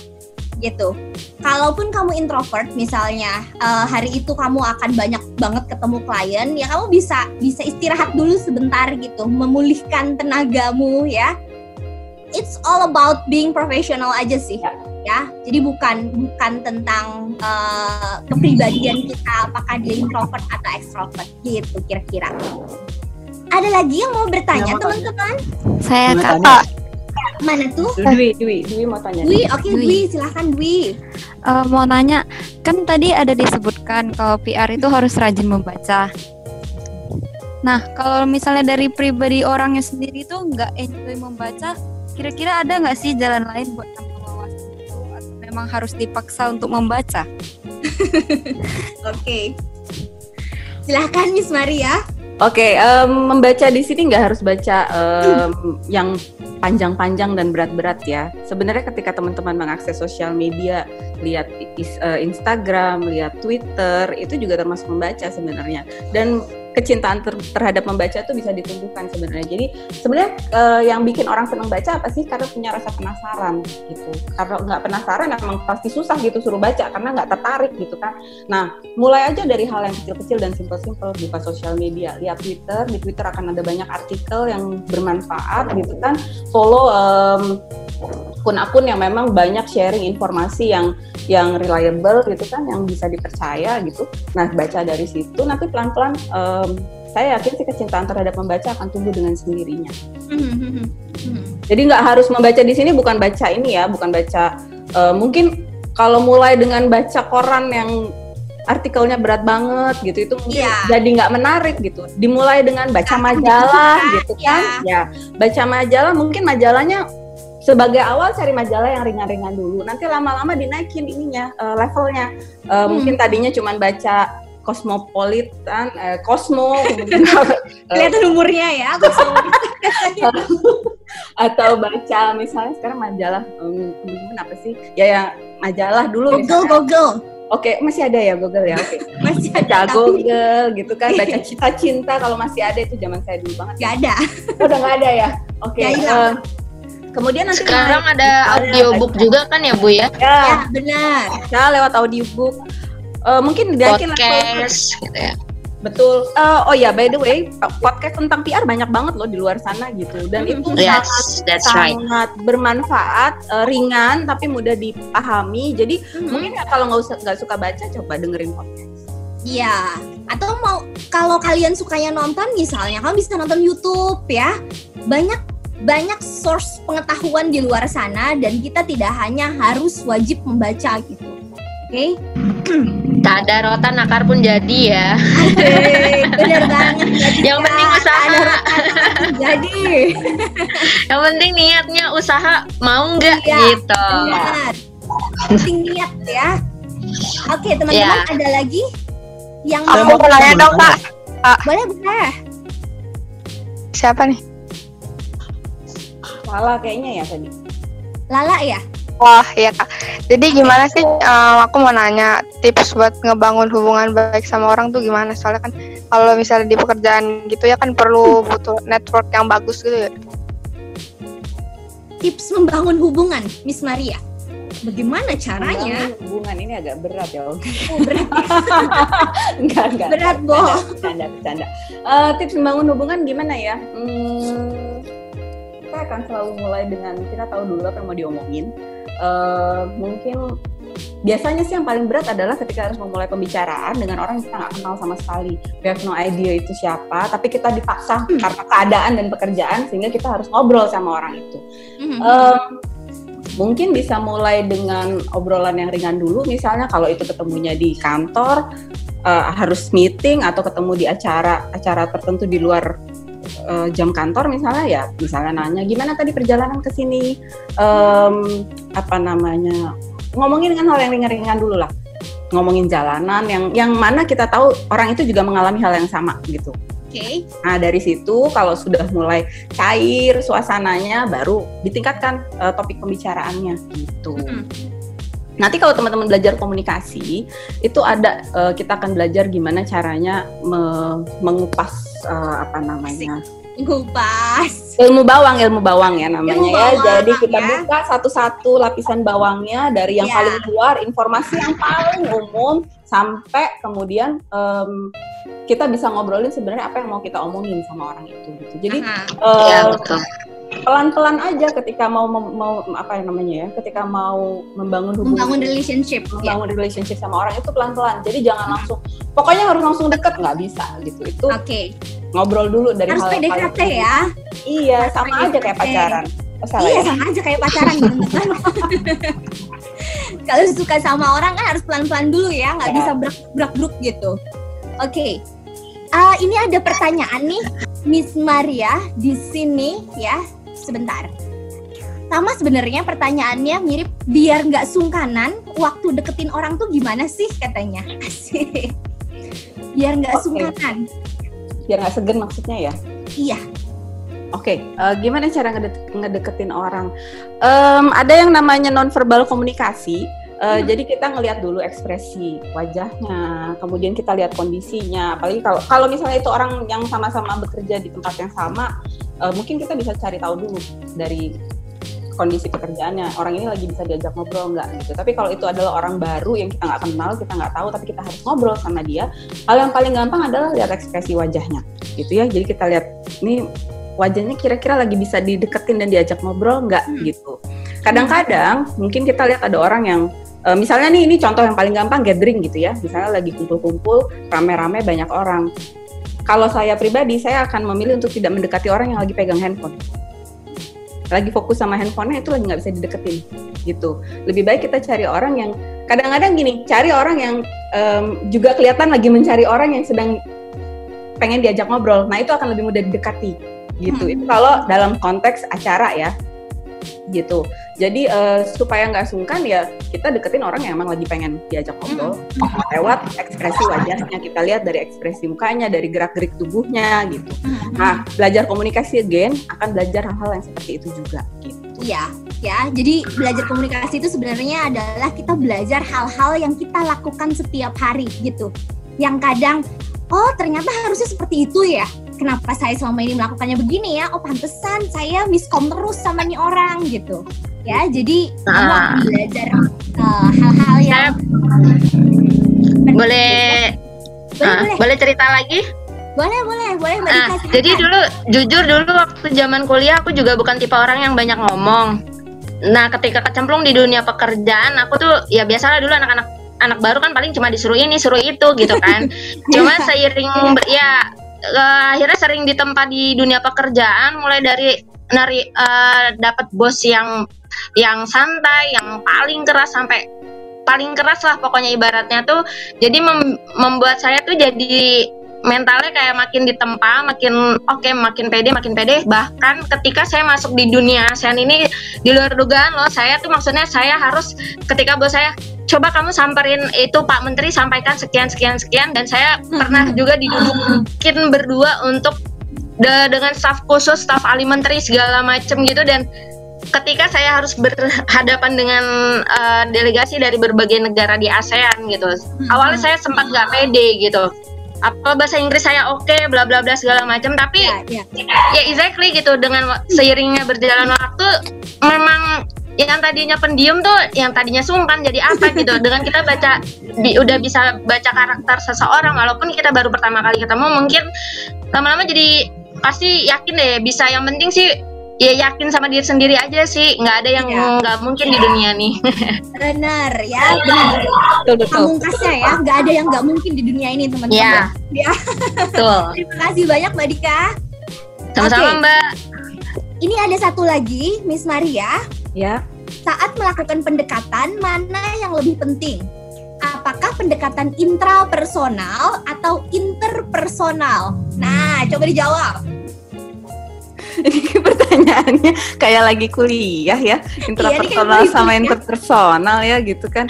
Speaker 5: Gitu. Kalaupun kamu introvert misalnya eh, hari itu kamu akan banyak banget ketemu klien, ya kamu bisa bisa istirahat dulu sebentar gitu, memulihkan tenagamu ya. It's all about being professional aja sih ya. Jadi bukan bukan tentang eh, kepribadian kita apakah dia introvert atau extrovert gitu kira-kira. Ada lagi yang mau bertanya teman-teman?
Speaker 12: Saya kakak.
Speaker 5: Mana tuh?
Speaker 2: Dwi, Dwi, Dwi mau tanya.
Speaker 5: Dwi, oke
Speaker 12: Dwi.
Speaker 5: Dwi, silahkan Dwi.
Speaker 12: Eh, mau nanya, kan tadi ada disebutkan kalau PR itu harus rajin membaca. Nah, kalau misalnya dari pribadi orangnya sendiri tuh nggak enjoy membaca, kira-kira ada nggak sih jalan lain buat nambah wawasan itu atau memang harus dipaksa untuk membaca? *laughs*
Speaker 5: Oke. Silahkan Miss Maria.
Speaker 2: Oke, em, membaca di sini nggak harus baca em, yang panjang-panjang dan berat-berat ya. Sebenarnya ketika teman-teman mengakses sosial media, lihat eh, Instagram, lihat Twitter, itu juga termasuk membaca sebenarnya. Dan kecintaan ter- terhadap membaca itu bisa ditumbuhkan sebenarnya. Jadi sebenarnya eh, yang bikin orang senang baca apa sih? Karena punya rasa penasaran gitu. Kalau nggak penasaran, emang pasti susah gitu suruh baca karena nggak tertarik gitu kan. Nah, mulai aja dari hal yang kecil-kecil dan simpel-simpel buka sosial media lihat Twitter di Twitter akan ada banyak artikel yang bermanfaat gitu kan follow em, akun-akun yang memang banyak sharing informasi yang yang reliable gitu kan yang bisa dipercaya gitu nah baca dari situ nanti pelan-pelan em, saya yakin sih kecintaan terhadap membaca akan tumbuh dengan sendirinya jadi nggak harus membaca di sini bukan baca ini ya, bukan baca eh, mungkin kalau mulai dengan baca koran yang artikelnya berat banget gitu itu mungkin
Speaker 5: Iya.
Speaker 2: jadi nggak menarik gitu. Dimulai dengan baca majalah gitu kan, ya baca majalah mungkin majalahnya sebagai awal cari majalah yang ringan-ringan dulu. Nanti lama-lama dinaikin ininya eh, levelnya. Eh, Mungkin tadinya cuman baca Cosmopolitan, eh, Cosmo, kemudian *laughs*
Speaker 5: Kelihatan umurnya ya. aku *laughs*
Speaker 2: atau baca misalnya sekarang majalah um, apa sih ya ya majalah dulu
Speaker 5: Google,
Speaker 2: misalnya.
Speaker 5: Google.
Speaker 2: Oke, masih ada ya Google ya. Oke. *laughs*
Speaker 5: Masih
Speaker 2: Baca
Speaker 5: ada, tapi-
Speaker 2: Google gitu kan, baca cinta-cinta kalau masih ada itu zaman saya dulu banget.
Speaker 5: Gak ada.
Speaker 2: Oh, udah nggak ada ya? Oke.
Speaker 5: Ya, hilang.
Speaker 2: eh, kemudian nanti
Speaker 6: Sekarang ada audiobook juga kan ya Bu ya?
Speaker 2: Ya,
Speaker 5: Ya, benar.
Speaker 2: ya lewat audiobook. Eh, mungkin dinaikin level
Speaker 6: Podcast gitu ya.
Speaker 2: Betul. Eh, oh ya, by the way, podcast tentang PR banyak banget loh di luar sana gitu. Dan itu
Speaker 6: Yes, that's right.
Speaker 2: sangat bermanfaat, eh, ringan tapi mudah dipahami. Jadi mungkin ya kalau nggak usah nggak suka baca, coba dengerin podcast.
Speaker 5: Iya. Atau mau kalau kalian sukanya nonton misalnya, kalian bisa nonton YouTube ya. Banyak banyak source pengetahuan di luar sana dan kita tidak hanya harus wajib membaca gitu. Oke?
Speaker 6: Tak ada rotan akar pun jadi ya.
Speaker 5: Oke, benar banget. *laughs*
Speaker 6: Yang penting usaha.
Speaker 5: Ada rotan jadi.
Speaker 6: Yang penting niatnya usaha mau nggak
Speaker 5: Iya,
Speaker 6: gitu.
Speaker 5: Benar. Penting niat ya. Oke, teman-teman
Speaker 6: Iya.
Speaker 5: ada lagi yang
Speaker 7: Aku mau nanya dong, Kak.
Speaker 5: Boleh, boleh.
Speaker 7: Siapa nih?
Speaker 2: Salah kayaknya ya tadi.
Speaker 5: Lala ya?
Speaker 7: Wah, iya kak. Jadi gimana sih? eh, aku mau nanya tips buat ngebangun hubungan baik sama orang tuh gimana? Soalnya kan kalau misalnya di pekerjaan gitu ya kan perlu butuh network yang bagus gitu ya.
Speaker 5: Tips membangun hubungan, Miss Maria. Bagaimana caranya?
Speaker 2: Membangun hubungan ini agak berat ya.
Speaker 5: Oh, berat. *laughs*
Speaker 2: enggak, enggak.
Speaker 5: Berat, Bo.
Speaker 2: Bercanda, bercanda, bercanda. Eh, tips membangun hubungan gimana ya? Hmm, kita akan selalu mulai dengan kita tahu dulu apa yang mau diomongin. Eh, mungkin biasanya sih yang paling berat adalah ketika harus memulai pembicaraan dengan orang yang kita nggak kenal sama sekali. We have no idea itu siapa, tapi kita dipaksa karena keadaan dan pekerjaan sehingga kita harus ngobrol sama orang itu. Em, mungkin bisa mulai dengan obrolan yang ringan dulu, misalnya kalau itu ketemunya di kantor eh, harus meeting atau ketemu di acara acara tertentu di luar eh, jam kantor misalnya ya, misalnya nanya gimana tadi perjalanan ke sini, Em, apa namanya ngomongin dengan hal yang ringan-ringan dulu lah, ngomongin jalanan yang yang mana kita tahu orang itu juga mengalami hal yang sama gitu.
Speaker 5: Oke.
Speaker 2: Nah dari situ kalau sudah mulai cair suasananya baru ditingkatkan eh, topik pembicaraannya gitu. Nanti kalau teman-teman belajar komunikasi itu ada eh, kita akan belajar gimana caranya me- mengupas eh, apa namanya
Speaker 5: Ngupas.
Speaker 2: Ilmu bawang ilmu bawang ya namanya
Speaker 5: Ilmu
Speaker 2: ya.
Speaker 5: bawang,
Speaker 2: Jadi kita
Speaker 5: ya.
Speaker 2: buka satu-satu lapisan bawangnya dari yang
Speaker 5: Ya.
Speaker 2: paling luar informasi yang paling umum sampai kemudian em, kita bisa ngobrolin sebenarnya apa yang mau kita omongin sama orang itu gitu. Jadi
Speaker 6: Iya, betul.
Speaker 2: pelan-pelan aja ketika mau mau apa yang namanya ya ketika mau membangun hubungan
Speaker 5: Membangun relationship. ya.
Speaker 2: membangun relationship sama orang itu pelan-pelan jadi jangan langsung pokoknya harus langsung deket nggak bisa gitu itu
Speaker 5: Oke.
Speaker 2: ngobrol dulu dari
Speaker 5: Harus
Speaker 2: hal
Speaker 5: PDKT ya.
Speaker 2: iya sama aja kayak pacaran
Speaker 5: iya
Speaker 2: ya?
Speaker 5: sama aja kayak pacaran. *laughs* Kalau suka sama orang kan harus pelan-pelan dulu ya, nggak
Speaker 2: Ya.
Speaker 5: bisa brak-brak gitu. Oke. Ah, ini ada pertanyaan nih, Miss Maria di sini ya. Sebentar. Sama sebenarnya pertanyaannya mirip biar nggak sungkanan waktu deketin orang tuh gimana sih katanya. *laughs* Asik. Biar nggak
Speaker 2: Oke.
Speaker 5: sungkanan.
Speaker 2: biar nggak segan maksudnya ya
Speaker 5: Iya.
Speaker 2: Oke, eh, gimana cara ngede- ngedeketin orang? Em, ada yang namanya nonverbal komunikasi. Eh, Jadi kita ngelihat dulu ekspresi wajahnya, kemudian kita lihat kondisinya. Apalagi kalau kalau misalnya itu orang yang sama-sama bekerja di tempat yang sama, eh, mungkin kita bisa cari tahu dulu dari kondisi pekerjaannya. Orang ini lagi bisa diajak ngobrol nggak gitu. Tapi kalau itu adalah orang baru yang kita nggak kenal, kita nggak tahu, tapi kita harus ngobrol sama dia. Hal yang paling gampang adalah lihat ekspresi wajahnya, gitu ya. Jadi kita lihat ini wajahnya kira-kira lagi bisa dideketin dan diajak ngobrol nggak gitu. Kadang-kadang mungkin kita lihat ada orang yang eh, misalnya nih ini contoh yang paling gampang gathering gitu ya. Misalnya lagi kumpul-kumpul rame-rame banyak orang. Kalau saya pribadi saya akan memilih untuk tidak mendekati orang yang lagi pegang handphone. Lagi fokus sama handphonenya itu lagi nggak bisa dideketin gitu. Lebih baik kita cari orang yang kadang-kadang gini, cari orang yang em, juga kelihatan lagi mencari orang yang sedang pengen diajak ngobrol. Nah itu akan lebih mudah didekati gitu. Itu kalau dalam konteks acara ya. gitu. Jadi eh, supaya nggak sungkan ya kita deketin orang yang emang lagi pengen diajak ngobrol lewat ekspresi wajahnya. Kita lihat dari ekspresi mukanya, dari gerak-gerik tubuhnya gitu. Nah, belajar komunikasi again akan belajar hal-hal yang seperti itu juga gitu.
Speaker 5: Iya, ya. Jadi belajar komunikasi itu sebenarnya adalah kita belajar hal-hal yang kita lakukan setiap hari gitu. Yang kadang, oh ternyata harusnya seperti itu ya. Kenapa saya selama ini melakukannya begini ya? Oh pantesan saya miskom terus sama nih orang gitu. Ya, jadi
Speaker 6: Ah.
Speaker 5: akan belajar uh, hal-hal yang
Speaker 6: boleh
Speaker 5: Boleh,
Speaker 6: Ah,
Speaker 5: boleh.
Speaker 6: boleh cerita lagi
Speaker 5: boleh, boleh, boleh Mbak
Speaker 6: Ah,
Speaker 5: Dika, silakan.
Speaker 6: jadi dulu jujur dulu waktu zaman kuliah aku juga bukan tipe orang yang banyak ngomong. Nah, ketika kecemplung di dunia pekerjaan, aku tuh ya biasalah dulu anak-anak anak baru kan paling cuma disuruh ini, suruh itu gitu kan. *laughs* cuma seiring ya eh, akhirnya sering ditempa di dunia pekerjaan mulai dari nari eh, dapat bos yang yang santai, yang paling keras sampai paling keras lah pokoknya ibaratnya tuh. Jadi mem- membuat saya tuh jadi mentalnya kayak makin ditempa, makin oke, makin pede, makin pede. Bahkan ketika saya masuk di dunia ASEAN ini di luar dugaan loh, saya tuh maksudnya saya harus ketika bos saya coba kamu samperin itu Pak Menteri sampaikan sekian sekian sekian dan saya pernah juga didudukin berdua untuk de- dengan staf khusus, staf ahli menteri segala macem gitu dan ketika saya harus berhadapan dengan eh, delegasi dari berbagai negara di ASEAN gitu. Awalnya saya sempat nggak pede gitu. Apa bahasa Inggris saya oke, bla bla bla segala macam, tapi
Speaker 5: ya,
Speaker 6: ya. exactly gitu dengan seiringnya berjalan waktu memang yang tadinya pendiam tuh yang tadinya sungkan jadi apa *laughs* gitu. Dengan kita baca di, udah bisa baca karakter seseorang walaupun kita baru pertama kali ketemu mungkin lama-lama jadi pasti yakin deh bisa. Yang penting sih ya yakin sama diri sendiri aja sih nggak ada yang nggak mungkin di dunia nih *laughs*
Speaker 5: Benar ya, benar. Pamungkasnya ya, nggak ada yang nggak mungkin di dunia ini teman-teman.
Speaker 6: Iya.
Speaker 5: Ya.
Speaker 6: Betul. *laughs*
Speaker 5: Terima kasih banyak Mbak Dika.
Speaker 6: Sama-sama,
Speaker 5: Oke.
Speaker 6: Mbak.
Speaker 5: Ini ada satu lagi, Miss Maria.
Speaker 2: Ya.
Speaker 5: Saat melakukan pendekatan, mana yang lebih penting? Apakah pendekatan intrapersonal atau interpersonal? Nah, coba dijawab. *laughs*
Speaker 2: Pertanyaannya kayak lagi kuliah ya, intrapersonal
Speaker 5: lagi
Speaker 2: sama interpersonal ya gitu kan.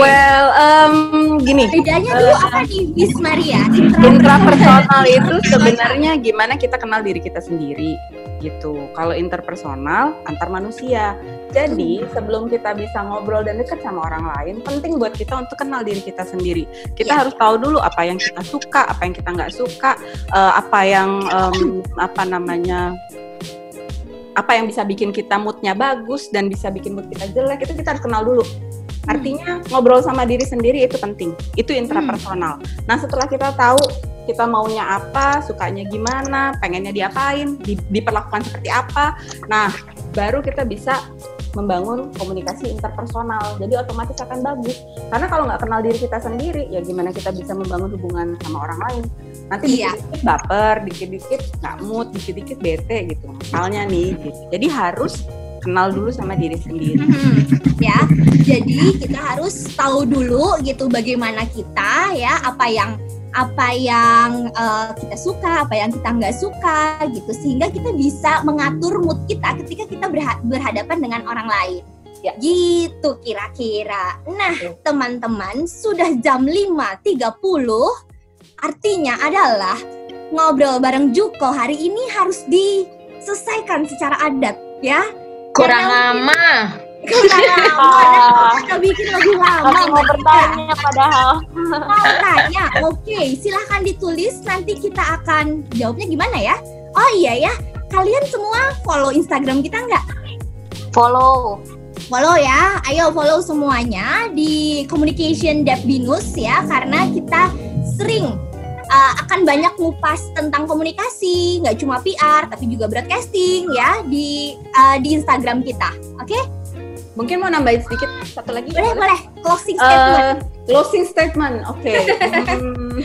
Speaker 2: well, um, gini.
Speaker 5: Bedanya dulu
Speaker 2: eh,
Speaker 5: apa nih, Miss Maria?
Speaker 2: intrapersonal itu sebenarnya gimana kita kenal diri kita sendiri gitu. Kalau interpersonal antar manusia. Jadi sebelum kita bisa ngobrol dan dekat sama orang lain, penting buat kita untuk kenal diri kita sendiri. Kita harus tahu dulu apa yang kita suka, apa yang kita nggak suka, eh, apa yang em, apa namanya apa yang bisa bikin kita moodnya bagus dan bisa bikin mood kita jelek itu kita harus kenal dulu. Artinya ngobrol sama diri sendiri itu penting. Itu intrapersonal. Nah setelah kita tahu kita maunya apa, sukanya gimana, pengennya diapain, di- diperlakukan seperti apa, nah baru kita bisa membangun komunikasi interpersonal. Jadi otomatis akan bagus. Karena kalau nggak kenal diri kita sendiri, ya gimana kita bisa membangun hubungan sama orang lain? Nanti
Speaker 5: Iya.
Speaker 2: dikit-dikit baper, dikit-dikit nggak mood, dikit-dikit bete gitu. Misalnya nih, gitu. jadi harus kenal dulu sama diri sendiri. *laughs*
Speaker 5: ya. Jadi kita harus tahu dulu gitu bagaimana kita ya, apa yang apa yang eh, kita suka, apa yang kita nggak suka gitu sehingga kita bisa mengatur mood kita ketika kita berha- berhadapan dengan orang lain.
Speaker 2: Ya.
Speaker 5: Gitu kira-kira. Nah, teman-teman, sudah jam 5.30 artinya adalah ngobrol bareng Juko hari ini harus diselesaikan secara adat ya.
Speaker 6: Kurang
Speaker 5: Karena-
Speaker 6: lama.
Speaker 5: Kurang lama. *laughs* Kita bikin lebih lama.
Speaker 8: Masih mau bertanya padahal.
Speaker 5: Mau tanya? Oke, silahkan ditulis. Nanti kita akan jawabnya gimana ya? Oh iya ya, kalian semua follow Instagram kita nggak?
Speaker 8: Follow.
Speaker 5: Follow ya, ayo follow semuanya di Communication Dep Binus ya, karena kita sering uh, akan banyak ngupas tentang komunikasi, nggak cuma PR tapi juga broadcasting ya di uh, di Instagram kita. Oke?
Speaker 2: Mungkin mau nambahin sedikit satu lagi?
Speaker 5: Boleh, boleh. Closing
Speaker 2: Eh,
Speaker 5: statement.
Speaker 2: closing statement, oke. *laughs* Hmm,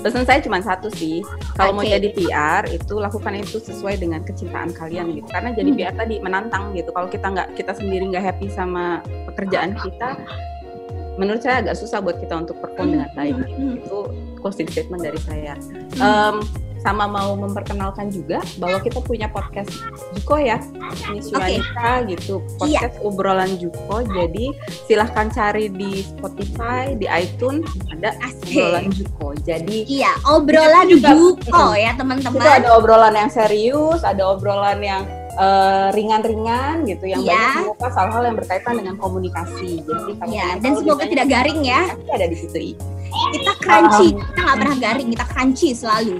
Speaker 2: pesan saya cuma satu sih. Kalau mau
Speaker 5: Oke.
Speaker 2: jadi PR itu lakukan itu sesuai dengan kecintaan kalian gitu. Karena jadi
Speaker 5: Hmm.
Speaker 2: PR tadi menantang gitu. Kalau kita nggak kita sendiri nggak happy sama pekerjaan kita, menurut saya agak susah buat kita untuk perform dengan baik. Gitu. Itu closing statement dari saya. Em, sama mau memperkenalkan juga bahwa kita punya podcast Juko ya, Miss
Speaker 5: Oke.
Speaker 2: Yuanita gitu, podcast obrolan Juko. Jadi silahkan cari di Spotify, di iTunes ada obrolan Juko. Jadi
Speaker 5: Iya, obrolan
Speaker 2: juga-
Speaker 5: Juko ya teman-teman.
Speaker 2: itu ada obrolan yang serius, ada obrolan yang eh, ringan-ringan gitu, yang
Speaker 5: Iya.
Speaker 2: banyak mengupas hal-hal yang berkaitan dengan komunikasi. Jadi kalau
Speaker 5: Ya,
Speaker 2: kalian
Speaker 5: dan semoga tidak garing ya.
Speaker 2: ada di situ.
Speaker 5: Kita crunchy,
Speaker 2: Um,
Speaker 5: kita nggak pernah garing, kita crunchy selalu.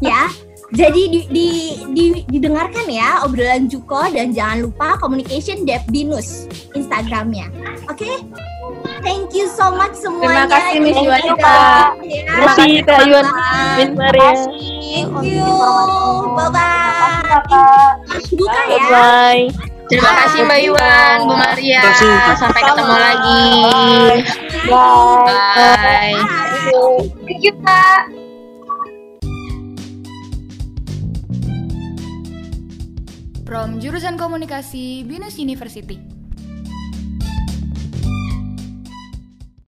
Speaker 5: ya. Jadi di, di, di- didengarkan ya obrolan Juko dan jangan lupa communication Dev Binus Instagramnya. Oke? Thank you so much semuanya.
Speaker 7: kasih, Miss Yuanita. Terima kasih, Kak Yuan. Miss Maria.
Speaker 5: Thank you. Bye bye. Buka ya.
Speaker 7: Bye.
Speaker 6: Terima kasih Mbak Yuan, Bu Maria.
Speaker 9: Terima.
Speaker 6: Sampai ketemu lagi. Bye.
Speaker 5: Thank you, Kak.
Speaker 13: From jurusan komunikasi Binus University.